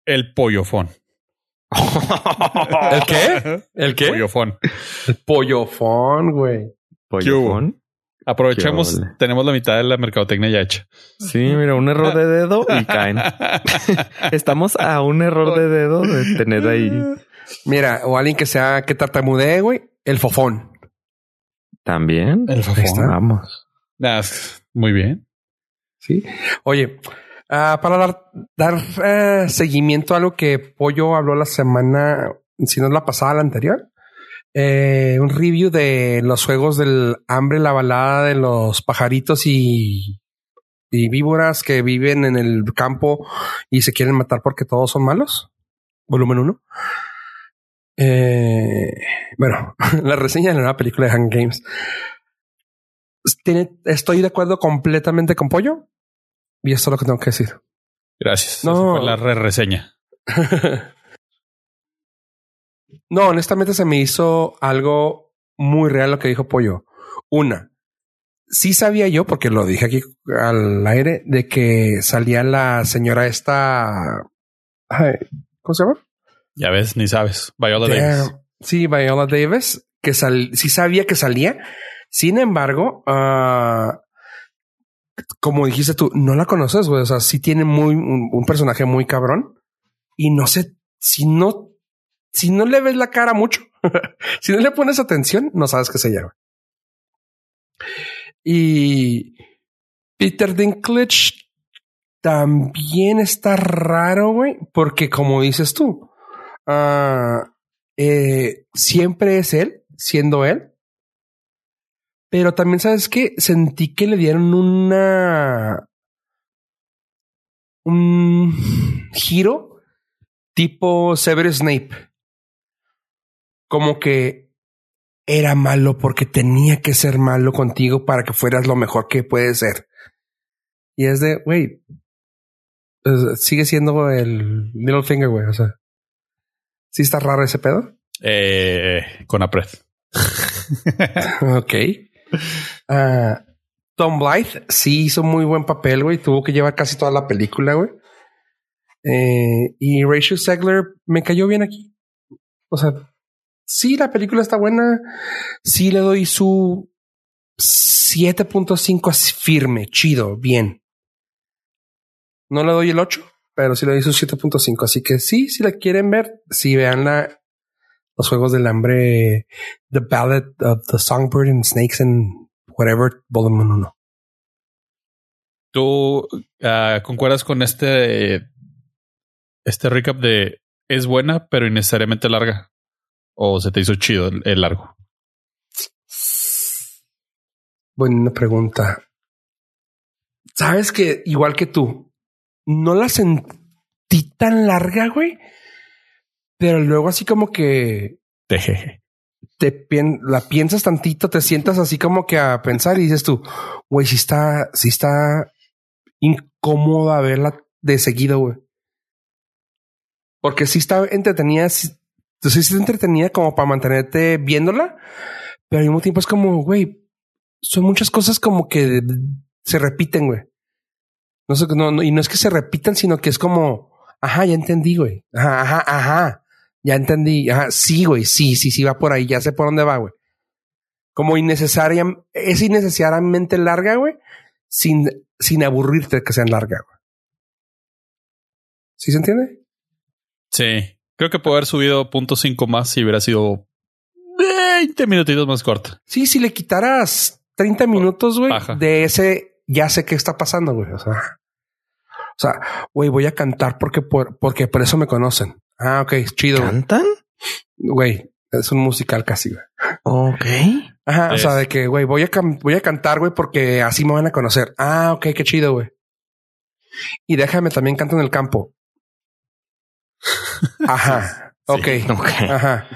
El pollofón. ¿El qué? ¿El qué? Pollofón. El pollofón, güey. Pollofón. Aprovechemos, tenemos la mitad de la mercadotecnia ya hecha. Sí, mira, un error de dedo y caen. Estamos a un error de dedo de tener ahí Mira, o alguien que sea que tartamudee, güey. El fofón. también. El está. Vamos. Nah, muy bien. Sí. Oye, ah, para dar, dar eh, seguimiento a algo que Pollo habló la semana, si no es la pasada, la anterior. Eh, un review de los juegos del hambre, la balada de los pajaritos y, y víboras que viven en el campo y se quieren matar porque todos son malos. Volumen 1. Eh, bueno, la reseña de la nueva película de Hunger Games. Tiene- estoy de acuerdo completamente con Pollo. Y esto es lo que tengo que decir. Gracias. No. Esa fue la re reseña. no, honestamente se me hizo algo muy real lo que dijo Pollo. Una, sí sabía yo, porque lo dije aquí al aire, de que salía la señora esta. ¿Cómo se llama? Ya ves, ni sabes. Viola Davis. Damn. Sí, Viola Davis, que sal sí sabía que salía. Sin embargo, ah, como dijiste tú, no la conoces, güey. O sea, sí tiene muy un, un personaje muy cabrón. Y no sé, si no, si no le ves la cara mucho, si no le pones atención, no sabes qué se llama. Y Peter Dinklage también está raro, güey, porque como dices tú, ah, eh, siempre es él, siendo él. Pero también sabes que sentí que le dieron una un giro tipo Severus Snape. Como que era malo porque tenía que ser malo contigo para que fueras lo mejor que puedes ser. Y es de, güey, sigue siendo el Littlefinger, güey. O sea, sí está raro ese pedo. Eh, con Apred. ok. Ah, Tom Blythe sí hizo muy buen papel, güey. Tuvo que llevar casi toda la película, güey. Eh, y Rachel Segler me cayó bien aquí. O sea, sí, la película está buena. Sí le doy su 7.5 así firme, chido, bien. No le doy el 8, pero sí le doy su 7.5. Así que sí, si la quieren ver, sí veanla. los juegos del hambre, The Ballad of the Songbird and Snakes and whatever, volumen 1. ¿Tú ah, concuerdas con este, este recap de es buena, pero innecesariamente larga? ¿O se te hizo chido el, el largo? Buena pregunta. Sabes que igual que tú, no la sentí tan larga, güey. Pero luego así como que te pien- la piensas tantito, te sientas así como que a pensar y dices tú, güey, si está, si está incómoda verla de seguido, güey. Porque si está entretenida, sí está entretenida como para mantenerte viéndola, pero al mismo tiempo es como, güey, son muchas cosas como que se repiten, güey. No sé, no, no, y no es que se repitan, sino que es como, ajá, ya entendí, güey. Ajá, ajá, ajá. Ya entendí. Ajá, sí, güey. Sí, sí, sí, va por ahí. Ya sé por dónde va, güey. Como innecesaria, es innecesariamente larga, güey, sin, sin aburrirte que sean larga, güey. ¿Sí se entiende? Sí. Creo que puede haber subido punto cinco más si hubiera sido 20 minutitos más corta. Sí, si le quitaras 30 minutos, güey, Baja. de ese, ya sé qué está pasando, güey. O sea, o sea, güey, voy a cantar porque por, porque por eso me conocen. Ah, ok, chido. ¿Cantan? Güey, es un musical casi, güey. Ok. Ajá, o sea, de que, güey, voy a, voy a cantar, güey, porque así me van a conocer. Ah, ok, qué chido, güey. Y déjame también canto en el campo. Ajá, ok, Ok. ajá.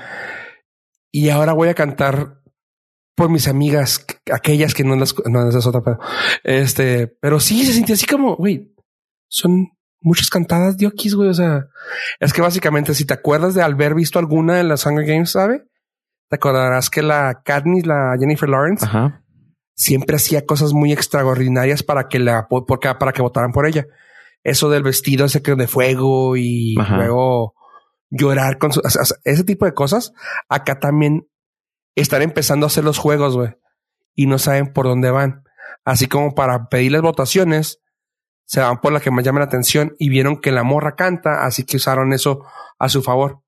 Y ahora voy a cantar por mis amigas, aquellas que no las, no, esa es otra, pero, este, pero sí se sintió así como, güey, son muchas cantadas de Okis, güey. O sea, es que básicamente si te acuerdas de haber visto alguna de las Hunger Games, ¿sabe? Te acordarás que la Katniss, la Jennifer Lawrence, Ajá. siempre hacía cosas muy extraordinarias para que la porque, para que votaran por ella. Eso del vestido ese que de fuego y Ajá. luego llorar con su, o sea, ese tipo de cosas. Acá también están empezando a hacer los juegos, güey, y no saben por dónde van. Así como para pedirles votaciones, se van por la que más llama la atención y vieron que la morra canta, así que usaron eso a su favor.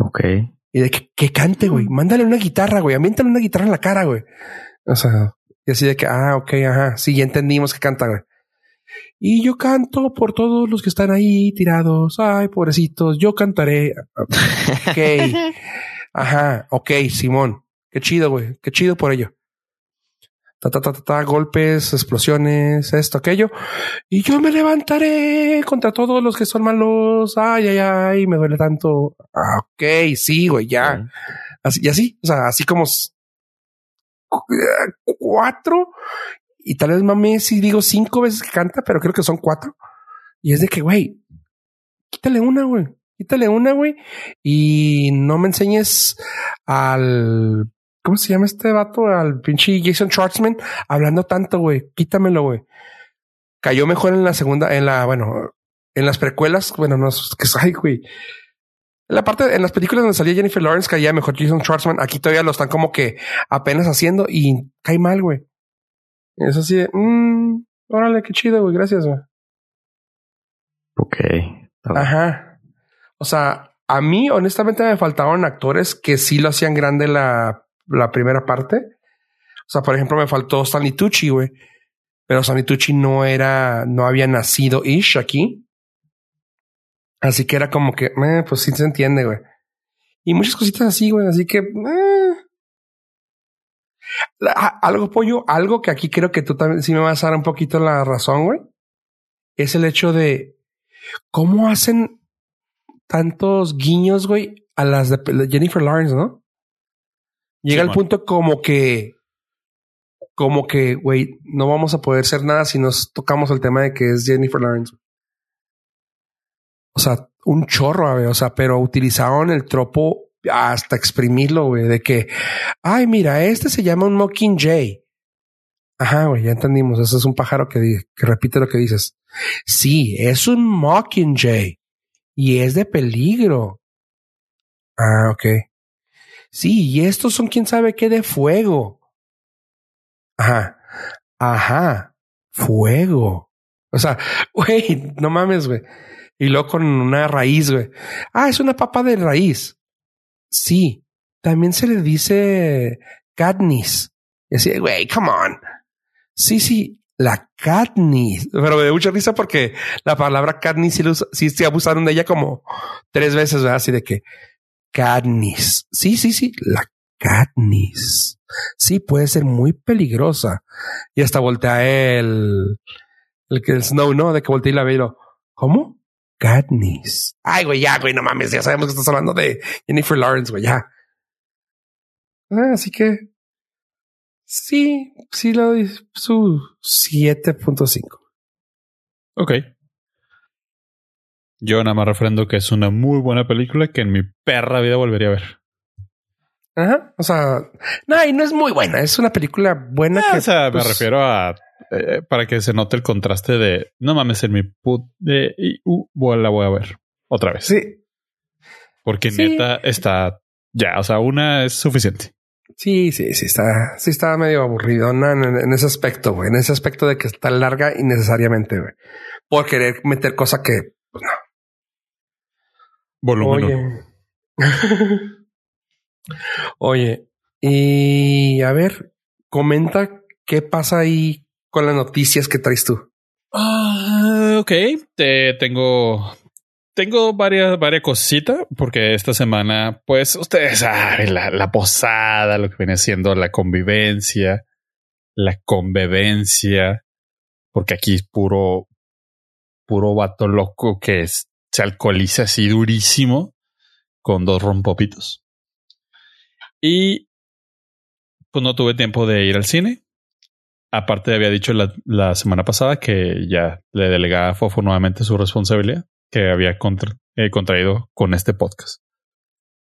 Ok. Y de que, que cante, güey. Mándale una guitarra, güey. Ambiéntale una guitarra en la cara, güey. O sea, y así de que, ah, ok, ajá. Sí, ya entendimos que canta, güey. Y yo canto por todos los que están ahí tirados. Ay, pobrecitos, yo cantaré. Ok. Ajá, ok, Simón. Qué chido, güey. Qué chido por ello. Ta, ta, ta, ta, ta, golpes, explosiones, esto, aquello. Y yo me levantaré contra todos los que son malos. Ay, ay, ay, me duele tanto. Ah, ok, sí, güey, ya. Así, y así, o sea, así como eh, cuatro. Y tal vez mami si digo cinco veces que canta, pero creo que son cuatro. Y es de que, güey, quítale una, güey. Quítale una, güey. Y no me enseñes al. ¿Cómo se llama este vato? Al pinche Jason Schwartzman hablando tanto, güey. Quítamelo, güey. Cayó mejor en la segunda, en la, bueno, en las precuelas. Bueno, no, que ay, güey. En la parte, en las películas donde salía Jennifer Lawrence caía mejor Jason Schwartzman. Aquí todavía lo están como que apenas haciendo y cae mal, güey. Es así de, mmm, órale, qué chido, güey. Gracias, güey. Ok. Ajá. O sea, a mí honestamente me faltaban actores que sí lo hacían grande la, la primera parte. O sea, por ejemplo, me faltó Stanley Tucci, güey. Pero Stanley Tucci no era, no había nacido ish aquí. Así que era como que, eh, pues sí se entiende, güey. Y muchas cositas así, güey. Así que, eh. La- a- algo pollo, algo que aquí creo que tú también sí me vas a dar un poquito la razón, güey. Es el hecho de cómo hacen tantos guiños, güey, a las de Jennifer Lawrence, ¿no? Llega el Simón. punto como que, como que, güey, no vamos a poder hacer nada si nos tocamos el tema de que es Jennifer Lawrence. O sea, un chorro, güey, o sea, pero utilizaron el tropo hasta exprimirlo, güey, de que, ay, mira, este se llama un Mockingjay. Ajá, güey, ya entendimos. Ese es un pájaro que, que repite lo que dices. Sí, es un Mockingjay y es de peligro. Ah, ok. Sí, y estos son quién sabe qué de fuego. Ajá. Ajá. Fuego. O sea, güey, no mames, güey. Y luego con una raíz, güey. Ah, es una papa de raíz. Sí, también se le dice Katniss. Y así, güey, come on. Sí, sí, la Katniss. Pero me dio mucha risa porque la palabra Katniss sí, sí se abusaron de ella como tres veces, ¿verdad? Así de que Katniss. Sí, sí, sí, la Katniss. Sí, puede ser muy peligrosa. Y hasta voltea el, el que el Snow, ¿no? De que voltea y la ve y lo, ¿cómo? Katniss. Ay, güey, ya, güey, no mames, ya sabemos que estás hablando de Jennifer Lawrence, güey, ya. Ah, así que sí, sí le doy su 7.5. Ok. Yo nada más refrendo que es una muy buena película que en mi perra vida volvería a ver. Ajá. O sea, no, y no es muy buena. Es una película buena Ah, que o sea, pues, me refiero a eh, para que se note el contraste de no mames en mi put de y uh, la voy a ver otra vez. Sí, Porque Sí. neta está ya, o sea, una es suficiente. sí, sí, sí está, sí está medio aburrido en, en ese aspecto, güey. En ese aspecto de que está larga innecesariamente, güey. Por querer meter cosa que pues, no. Volumen Oye. Oye, y a ver, comenta qué pasa ahí con las noticias que traes tú. Ah, ok, te tengo tengo varias varias cositas porque esta semana, pues ustedes saben la, la posada, lo que viene siendo la convivencia, la convivencia, porque aquí es puro puro vato loco que es- se alcoholiza así durísimo con dos rompopitos. Y pues no tuve tiempo de ir al cine. Aparte, había dicho la, la semana pasada que ya le delegaba a Fofo nuevamente su responsabilidad que había contra- eh, contraído con este podcast.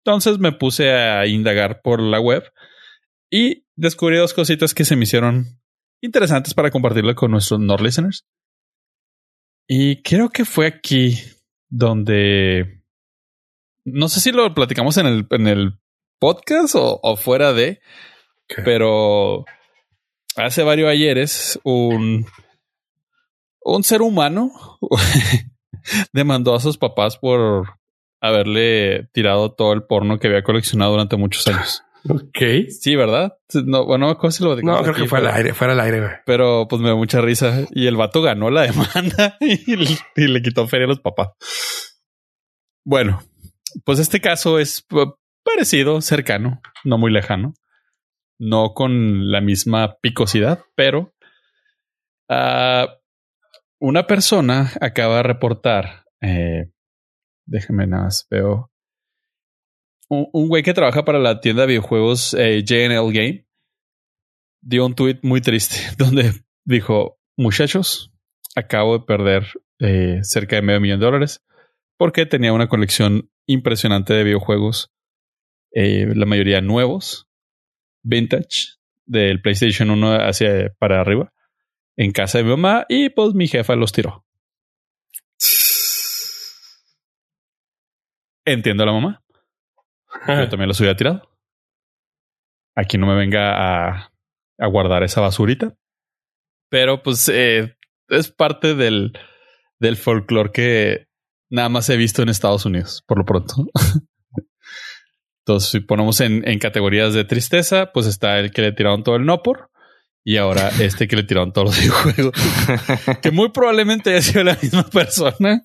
Entonces me puse a indagar por la web y descubrí dos cositas que se me hicieron interesantes para compartirlo con nuestros Nord listeners. Y creo que fue aquí donde no sé si lo platicamos en el, en el podcast o, o fuera de, pero hace varios ayeres un, un ser humano demandó a sus papás por haberle tirado todo el porno que había coleccionado durante muchos años. Ok. Sí, ¿verdad? No, bueno, no acuerdo si lo No, platicamos creo aquí, que fue al aire, fuera al aire, güey. pero pues me dio mucha risa. Y el vato ganó la demanda y le, y le quitó feria a los papás. Bueno, pues este caso es eh, parecido, cercano, no muy lejano. No con la misma picosidad, pero ah, una persona acaba de reportar. Eh, déjeme nada más, veo. Un, un güey que trabaja para la tienda de videojuegos eh, JNL Game dio un tweet muy triste donde dijo: Muchachos, acabo de perder eh, cerca de medio millón de dólares porque tenía una colección impresionante de videojuegos, eh, la mayoría nuevos, vintage, del PlayStation 1 hacia para arriba, en casa de mi mamá y pues mi jefa los tiró. Entiendo a la mamá. Yo también los hubiera tirado. Aquí no me venga a, a guardar esa basurita. Pero pues eh, es parte del, del folclore que nada más he visto en Estados Unidos, por lo pronto. Entonces, si ponemos en, en categorías de tristeza, pues está el que le tiraron todo el no por y ahora este que le tiraron todos los videojuegos, que muy probablemente haya sido la misma persona.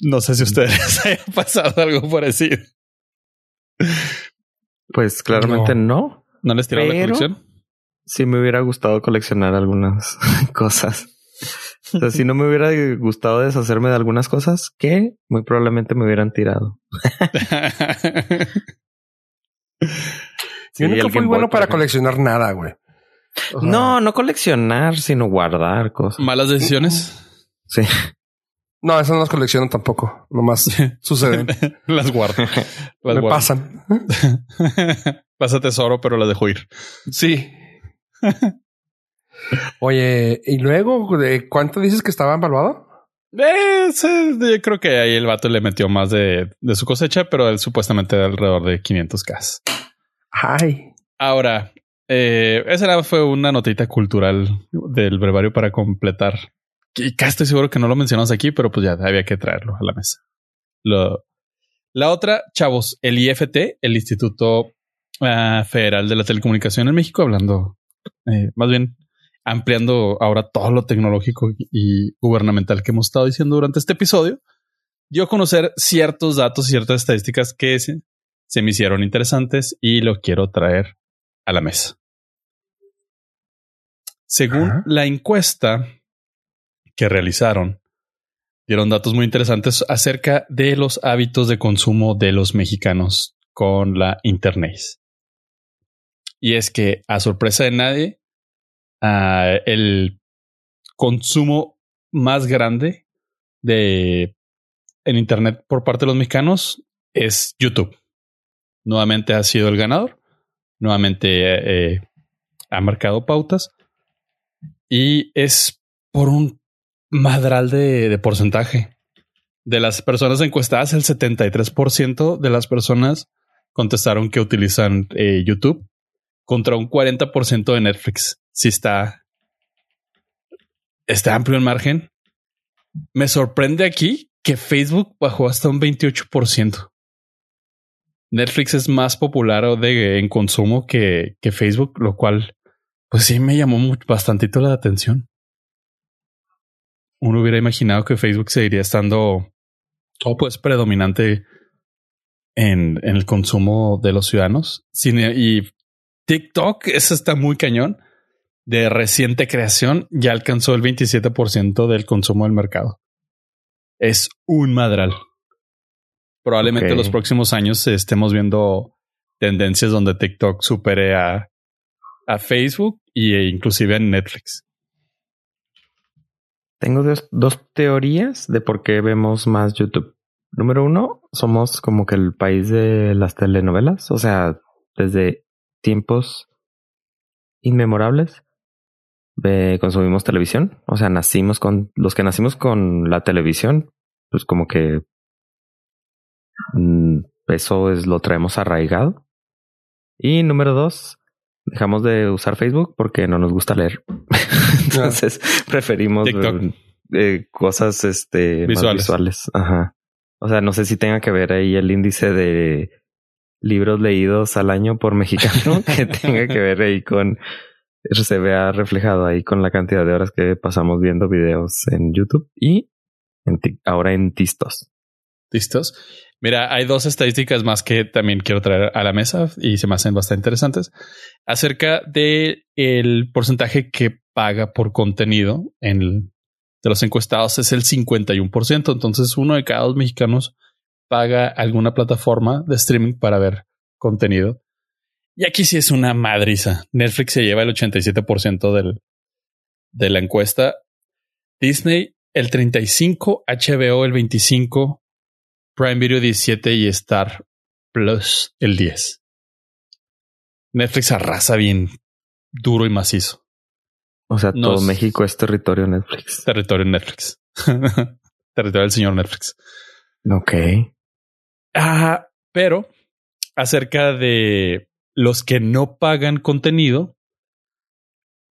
No sé si a ustedes haya pasado algo parecido. Pues claramente no. ¿No les tiraron la colección? Sí me hubiera gustado coleccionar algunas cosas. O sea, si no me hubiera gustado deshacerme de algunas cosas que muy probablemente me hubieran tirado. Yo nunca fui bueno para coleccionar nada, güey. O sea, No, no coleccionar, sino guardar cosas. Malas decisiones. Sí. No, esas no las colecciono tampoco. Nomás suceden. las guardo. Las Me guardo. pasan. Pasa tesoro, pero las dejo ir. Sí. Oye, y luego, ¿de cuánto dices que estaba evaluado? Eh, sí, yo creo que ahí el vato le metió más de, de su cosecha, pero él supuestamente de alrededor de 500k. Ay, Ahora, eh, esa fue una notita cultural del brevario para completar y casi estoy seguro que no lo mencionamos aquí, pero pues ya había que traerlo a la mesa. Lo, la otra, chavos, el IFT, el Instituto ah, Federal de la Telecomunicación en México, hablando eh, más bien ampliando ahora todo lo tecnológico y gubernamental que hemos estado diciendo durante este episodio, dio a conocer ciertos datos, ciertas estadísticas que se, se me hicieron interesantes y lo quiero traer a la mesa. Según la encuesta que realizaron, dieron datos muy interesantes acerca de los hábitos de consumo de los mexicanos con la Internet. Y es que, a sorpresa de nadie, ah, el consumo más grande de en Internet por parte de los mexicanos es YouTube. Nuevamente ha sido el ganador. Nuevamente eh, ha marcado pautas. Y es por un madral de, de porcentaje. De las personas encuestadas, el 73% de las personas contestaron que utilizan eh, YouTube contra un 40% de Netflix. Si está, está amplio el margen. Me sorprende aquí que Facebook bajó hasta un 28%. Netflix es más popular de, en consumo que, que Facebook, lo cual pues sí me llamó mucho, bastantito la atención. Uno hubiera imaginado que Facebook seguiría estando pues predominante en, en el consumo de los ciudadanos. Y TikTok, eso está muy cañón. De reciente creación, ya alcanzó el 27% del consumo del mercado. Es un madral. Probablemente Ok. los próximos años estemos viendo tendencias donde TikTok supere a, a Facebook e inclusive a Netflix. Tengo dos, dos teorías de por qué vemos más YouTube. Número uno, somos como que el país de las telenovelas, o sea, desde tiempos inmemorables eh, consumimos televisión, o sea, nacimos con los que nacimos con la televisión, pues como que mm, eso es lo traemos arraigado. Y número dos, dejamos de usar Facebook porque no nos gusta leer. Entonces preferimos eh, cosas este, Visuales. más visuales. Ajá. O sea, no sé si tenga que ver ahí el índice de libros leídos al año por mexicano que tenga que ver ahí con se vea reflejado ahí con la cantidad de horas que pasamos viendo videos en YouTube y ahora en Tistos. ¿Listos? Mira, hay dos estadísticas más que también quiero traer a la mesa y se me hacen bastante interesantes acerca de el porcentaje que paga por contenido en de los encuestados es el 51%. Entonces, uno de cada dos mexicanos paga alguna plataforma de streaming para ver contenido. Y aquí sí es una madriza. Netflix se lleva el 87% del, de la encuesta. Disney el 35, HBO el 25, Prime Video 17 y Star Plus el 10. Netflix arrasa bien duro y macizo. O sea, Nos- todo México es territorio Netflix. Territorio Netflix. Territorio del señor Netflix. Ok. Ah, pero acerca de los que no pagan contenido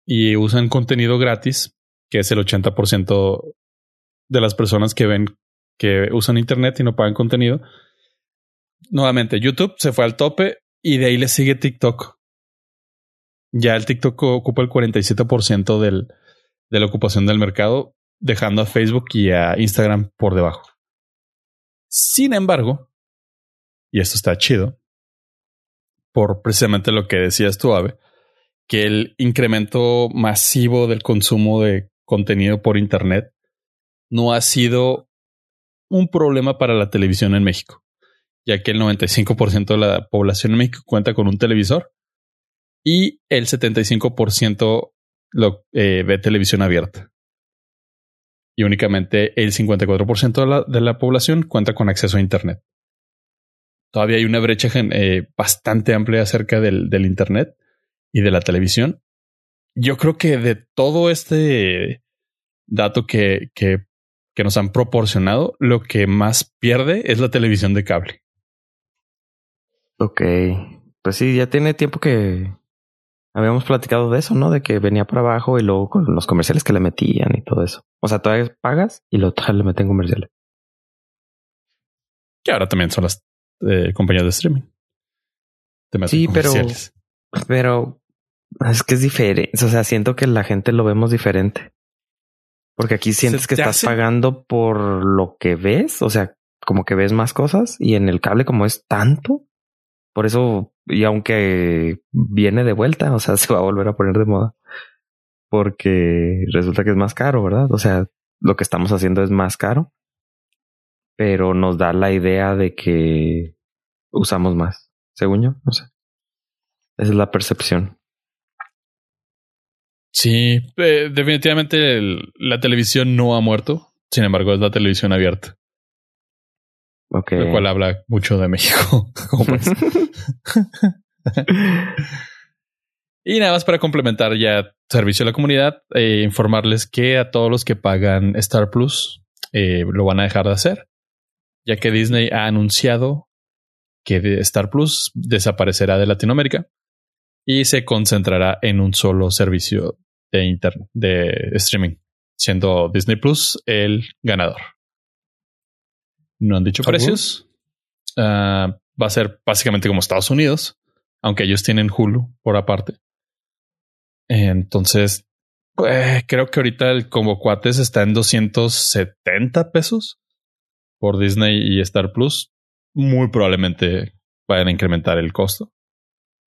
y usan contenido gratis, que es el 80% de las personas que ven que usan internet y no pagan contenido. Nuevamente, YouTube se fue al tope y de ahí le sigue TikTok. Ya el TikTok ocupa el 47% del, de la ocupación del mercado, dejando a Facebook y a Instagram por debajo. Sin embargo, y esto está chido, por precisamente lo que decías tú, Ave, que el incremento masivo del consumo de contenido por Internet no ha sido un problema para la televisión en México, ya que el 95% de la población en México cuenta con un televisor y el 75% lo, eh, ve televisión abierta. Y únicamente el 54% de la, de la población cuenta con acceso a Internet. Todavía hay una brecha eh, bastante amplia acerca del, del Internet y de la televisión. Yo creo que de todo este dato que, que, que nos han proporcionado, lo que más pierde es la televisión de cable. Ok. Pues sí, ya tiene tiempo que habíamos platicado de eso, ¿no? De que venía para abajo y luego con los comerciales que le metían y todo eso. O sea, todavía pagas y lo le meten comerciales. Que ahora también son las eh, compañías de streaming. Te Sí, pero-. Pero es que es diferente. O sea, siento que la gente lo vemos diferente. Porque aquí sientes Se que estás hace- pagando por lo que ves. O sea, como que ves más cosas y en el cable como es tanto. Por eso, y aunque viene de vuelta, o sea, se va a volver a poner de moda. Porque resulta que es más caro, ¿verdad? O sea, lo que estamos haciendo es más caro. Pero nos da la idea de que usamos más. Según yo, no sé. Esa es la percepción. Sí, eh, definitivamente el- la televisión no ha muerto. Sin embargo, es la televisión abierta, Ok. lo cual habla mucho de México. país. y nada más para complementar ya servicio a la comunidad, eh, informarles que a todos los que pagan Star Plus eh, lo van a dejar de hacer, ya que Disney ha anunciado que Star Plus desaparecerá de Latinoamérica y se concentrará en un solo servicio de internet, de streaming, siendo Disney Plus el ganador. No han dicho precios. Ah, va a ser básicamente como Estados Unidos, aunque ellos tienen Hulu por aparte. Entonces, pues, creo que ahorita el combo cuates está en 270 pesos por Disney y Star Plus. Muy probablemente vayan a incrementar el costo.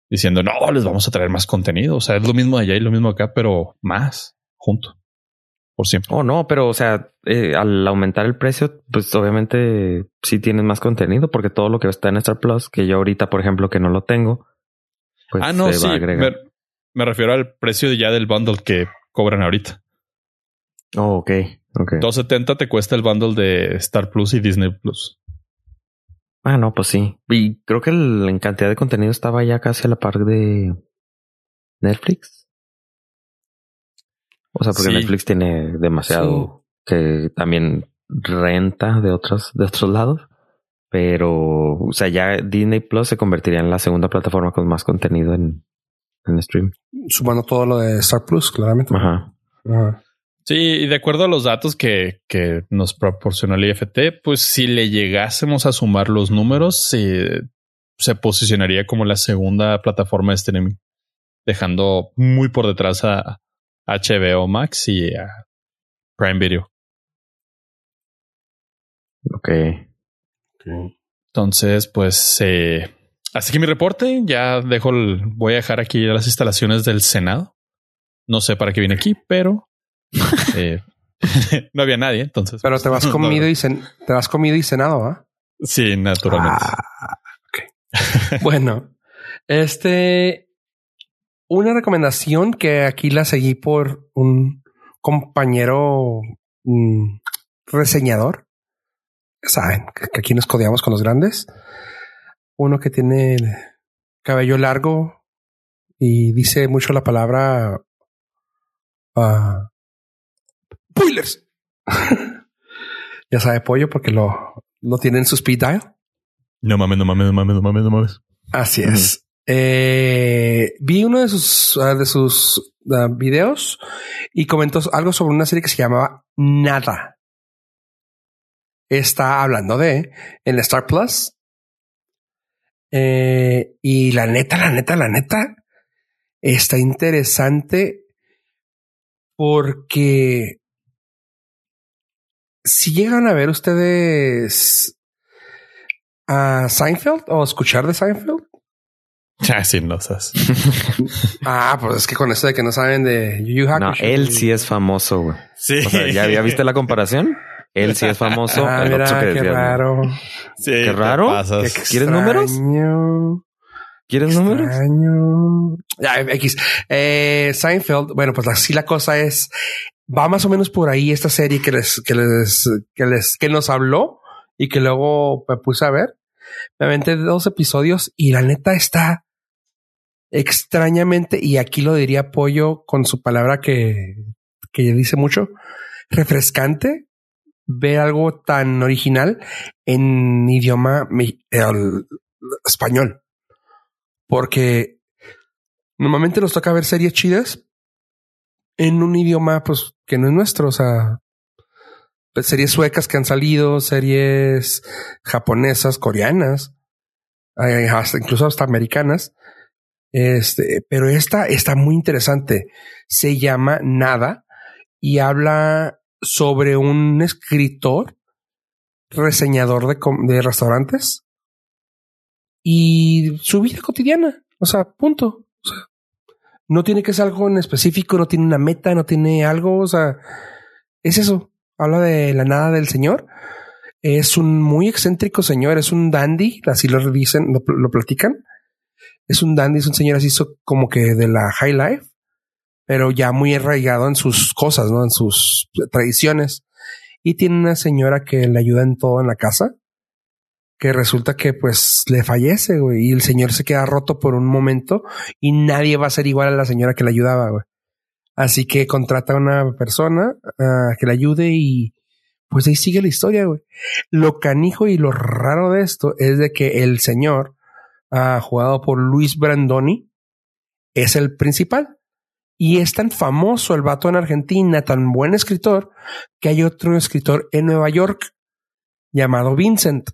Diciendo, no, les vamos a traer más contenido. O sea, es lo mismo allá y lo mismo acá, pero más junto. Por siempre. Oh, no, pero o sea, eh, al aumentar el precio, pues obviamente sí tienes más contenido porque todo lo que está en Star Plus, que yo ahorita, por ejemplo, que no lo tengo, pues ah, no, se sí. va a agregar. Me, me refiero al precio ya del bundle que cobran ahorita. Oh, ok, ok. 270 te cuesta el bundle de Star Plus y Disney Plus. Ah, no, pues sí. Y creo que el- en cantidad de contenido estaba ya casi a la par de Netflix. O sea, porque Sí. Netflix tiene demasiado que también renta de otros, de otros lados. Pero, o sea, ya Disney Plus se convertiría en la segunda plataforma con más contenido en, en stream. Sumando todo lo de Star Plus, claramente. Ajá. Ajá. Sí, y de acuerdo a los datos que, que nos proporcionó el IFT, pues si le llegásemos a sumar los números, se, se posicionaría como la segunda plataforma de streaming, dejando muy por detrás a HBO Max y a Prime Video. Ok. Entonces, pues, eh, así que mi reporte ya dejo, el, voy a dejar aquí las instalaciones del Senado. No sé para qué viene aquí, pero eh, no había nadie, entonces. Pero te vas no, comido y cen- te vas comido y cenado, ¿ah? Sí, naturalmente. Ah, ok. bueno, este, una recomendación que aquí la seguí por un compañero mm, reseñador. Saben que que aquí nos codeamos con los grandes. Uno que tiene cabello largo y dice mucho la palabra ah, spoilers. ya sabe pollo porque lo, lo tiene en su speed dial. No mames, no mames, no mames, no mames, no mames. Así es. Eh, vi uno de sus, ah, de sus ah, videos y comentó algo sobre una serie que se llamaba Nada. Está hablando de en Star Plus. Eh, y la neta, la neta, la neta está interesante porque si llegan a ver ustedes a Seinfeld o escuchar de Seinfeld, Ah, sí, no sabes. Ah, pues es que con eso de que no saben de Yu Yu No, Hakusho. él sí es famoso, güey. Sí. O sea, ¿ya, ¿ya viste la comparación? Él sí es famoso. Ah, el mira, otro que qué ¿no? raro. Sí, Qué raro. pasas. Qué ¿Quieres números? extraño, ¿Quieres números? extraño. Ya, X. Eh, Seinfeld, bueno, pues así la cosa es, va más o menos por ahí esta serie que les, que les, que les, que nos habló y que luego me puse a ver. Me aventé dos episodios y la neta está extrañamente, y aquí lo diría Pollo con su palabra que, que dice mucho, refrescante ver algo tan original en idioma el- español. Porque normalmente nos toca ver series chidas en un idioma pues que no es nuestro. O sea, series suecas que han salido, series japonesas, coreanas, eh, hasta, incluso hasta americanas. Este, pero esta está muy interesante. Se llama Nada y habla sobre un escritor reseñador de, de restaurantes y su vida cotidiana. O sea, punto. No tiene que ser algo en específico, no tiene una meta, no tiene algo. O sea, es eso. Habla de la nada del señor. Es un muy excéntrico señor, es un dandy, así lo dicen, lo platican. Es un dandy, es un señor así como que de la high life, pero ya muy arraigado en sus cosas, ¿no? En sus tradiciones. Y tiene una señora que le ayuda en todo en la casa que resulta que pues le fallece, güey, y el señor se queda roto por un momento y nadie va a ser igual a la señora que le ayudaba, güey. Así que contrata a una persona uh, que le ayude y pues ahí sigue la historia, güey. Lo canijo y lo raro de esto es de que el señor, uh, jugado por Luis Brandoni, es el principal. Y es tan famoso el vato en Argentina, tan buen escritor, que hay otro escritor en Nueva York llamado Vincent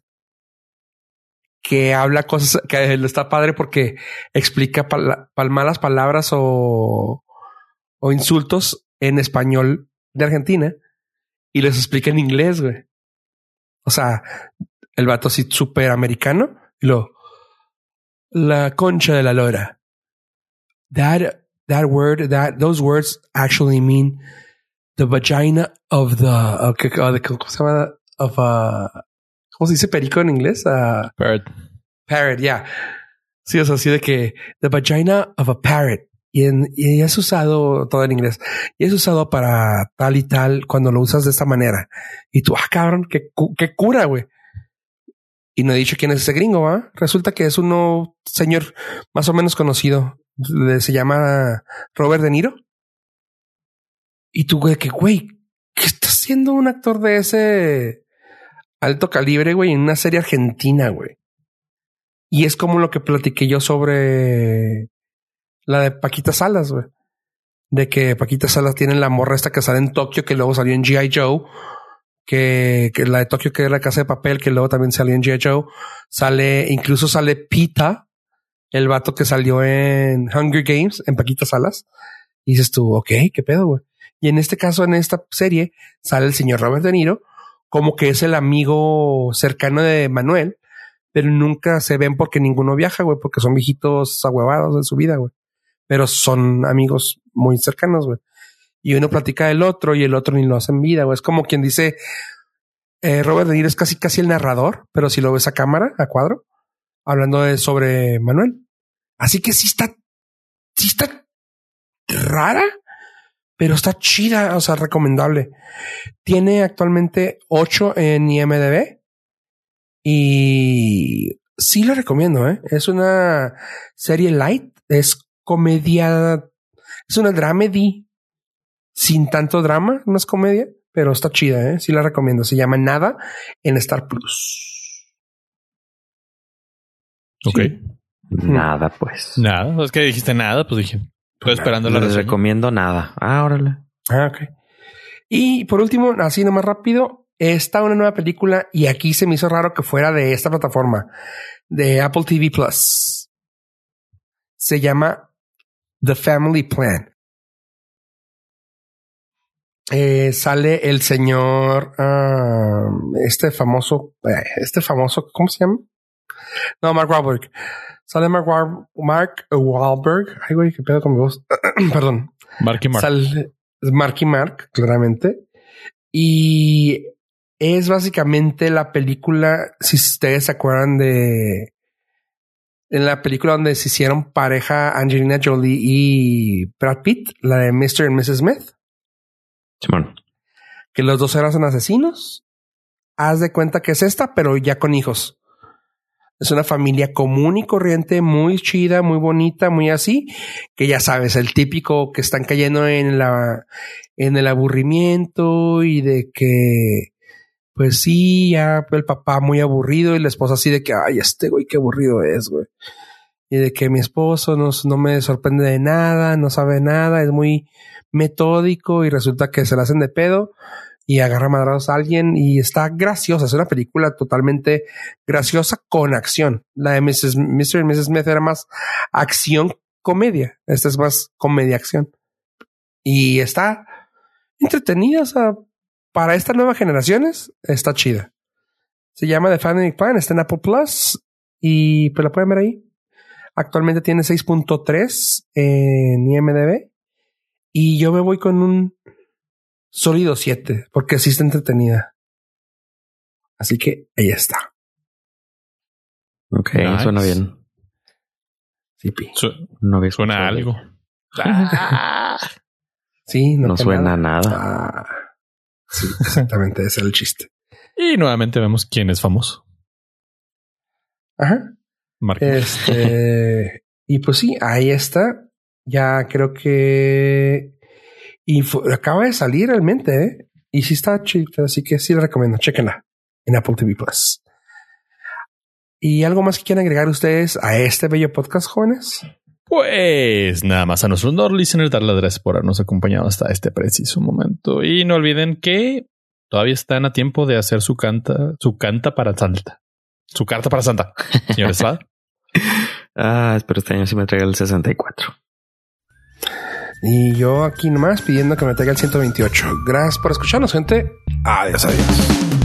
que habla cosas que está padre porque explica pal malas palabras o, o insultos en español de Argentina y les explica en inglés, güey. O sea, el vato así súper americano y lo la concha de la lora. That that word that those words actually mean the vagina of the of, of the ¿cómo se llama? of uh, ¿Cómo se dice perico en inglés? Uh, parrot. Parrot, yeah. Sí, sea, así de que the vagina of a parrot. Y, en, y es usado todo en inglés. Y es usado para tal y tal cuando lo usas de esta manera. Y tú, ah, cabrón, qué, qué cura, güey. Y no he dicho quién es ese gringo, ¿va? Resulta que es uno señor más o menos conocido. Se llama Robert De Niro. Y tú, güey, que, güey, ¿qué está haciendo un actor de ese alto calibre, güey, en una serie argentina, güey? Y es como lo que platiqué yo sobre la de Paquita Salas, güey. De que Paquita Salas tiene la morra esta que sale en Tokio, que luego salió en G.I. Joe. Que, que, la de Tokio, que es la casa de papel, que luego también salió en G.I. Joe. Sale, incluso sale Pita, el vato que salió en Hunger Games, en Paquita Salas. Y dices tú, ok, qué pedo, güey. Y en este caso, en esta serie, sale el señor Robert De Niro, como que es el amigo cercano de Manuel, pero nunca se ven porque ninguno viaja, güey, porque son viejitos ahuevados en su vida, güey. Pero son amigos muy cercanos, güey. Y uno platica del otro y el otro ni lo hace en vida, güey. Es como quien dice, eh, Robert De Niro es casi casi el narrador, pero si lo ves a cámara, a cuadro, hablando de sobre Manuel. Así que sí está, sí está rara, pero está chida, o sea, recomendable. Tiene actualmente 8 en IMDB y sí la recomiendo, ¿eh? Es una serie light, es comedia, es una dramedy sin tanto drama, no es comedia, pero está chida, ¿eh? Sí la recomiendo. Se llama Nada en Star Plus. Ok. Sí. Nada, pues. Nada, es que dijiste nada, pues dije, estoy esperando la Les reseña. recomiendo nada. Ah, órale. Ah, ok. Y por último, así nomás rápido, está una nueva película y aquí se me hizo raro que fuera de esta plataforma, de Apple TV Plus. Se llama The Family Plan. Eh, sale el señor, uh, este famoso, eh, este famoso, ¿cómo se llama? No, Mark Wahlberg. Sale Mark, War Mark Wahlberg. Ay, güey, qué pedo con mi voz. Perdón. Marky Mark. Sale Marky Mark, claramente. Y es básicamente la película, si ustedes se acuerdan de en la película donde se hicieron pareja Angelina Jolie y Brad Pitt, la de Mr. and Mrs. Smith. Simón. Que los dos eran asesinos. Haz de cuenta que es esta, pero ya con hijos. Es una familia común y corriente, muy chida, muy bonita, muy así, que ya sabes, el típico que están cayendo en la, en el aburrimiento y de que, pues sí, ya el papá muy aburrido y la esposa así de que, ay, este güey, qué aburrido es, güey. Y de que mi esposo no, no me sorprende de nada, no sabe nada, es muy metódico y resulta que se la hacen de pedo y agarra madrados a alguien y está graciosa. Es una película totalmente graciosa con acción. La de Mrs. Mr. y Mrs. Smith era más acción comedia. Esta es más comedia acción. Y está entretenida. O sea, para estas nuevas generaciones está chida. Se llama The Family Plan, está en Apple Plus y pues la pueden ver ahí. Actualmente tiene 6.3 en IMDb y yo me voy con un sólido 7 porque así está entretenida. Así que ahí está. Ok, suena bien. Sí, pi. no suena algo. sí, no, suena nada. Ah, sí, exactamente, ese es el chiste. Y nuevamente vemos quién es famoso. Ajá. Este, y pues sí, ahí está. Ya creo que. Y acaba de salir realmente, ¿eh? Y sí está chido, así que sí lo recomiendo. Chequenla en Apple TV Plus. ¿Y algo más que quieran agregar ustedes a este bello podcast, jóvenes? Pues nada más a nuestros no listeners darle las gracias por habernos acompañado hasta este preciso momento. Y no olviden que todavía están a tiempo de hacer su canta, su canta para Santa. Su carta para Santa. Señor Estrada. ah, espero este año sí me traiga el 64. Y yo aquí nomás pidiendo que me traiga el 128. Gracias por escucharnos, gente. Adiós, adiós.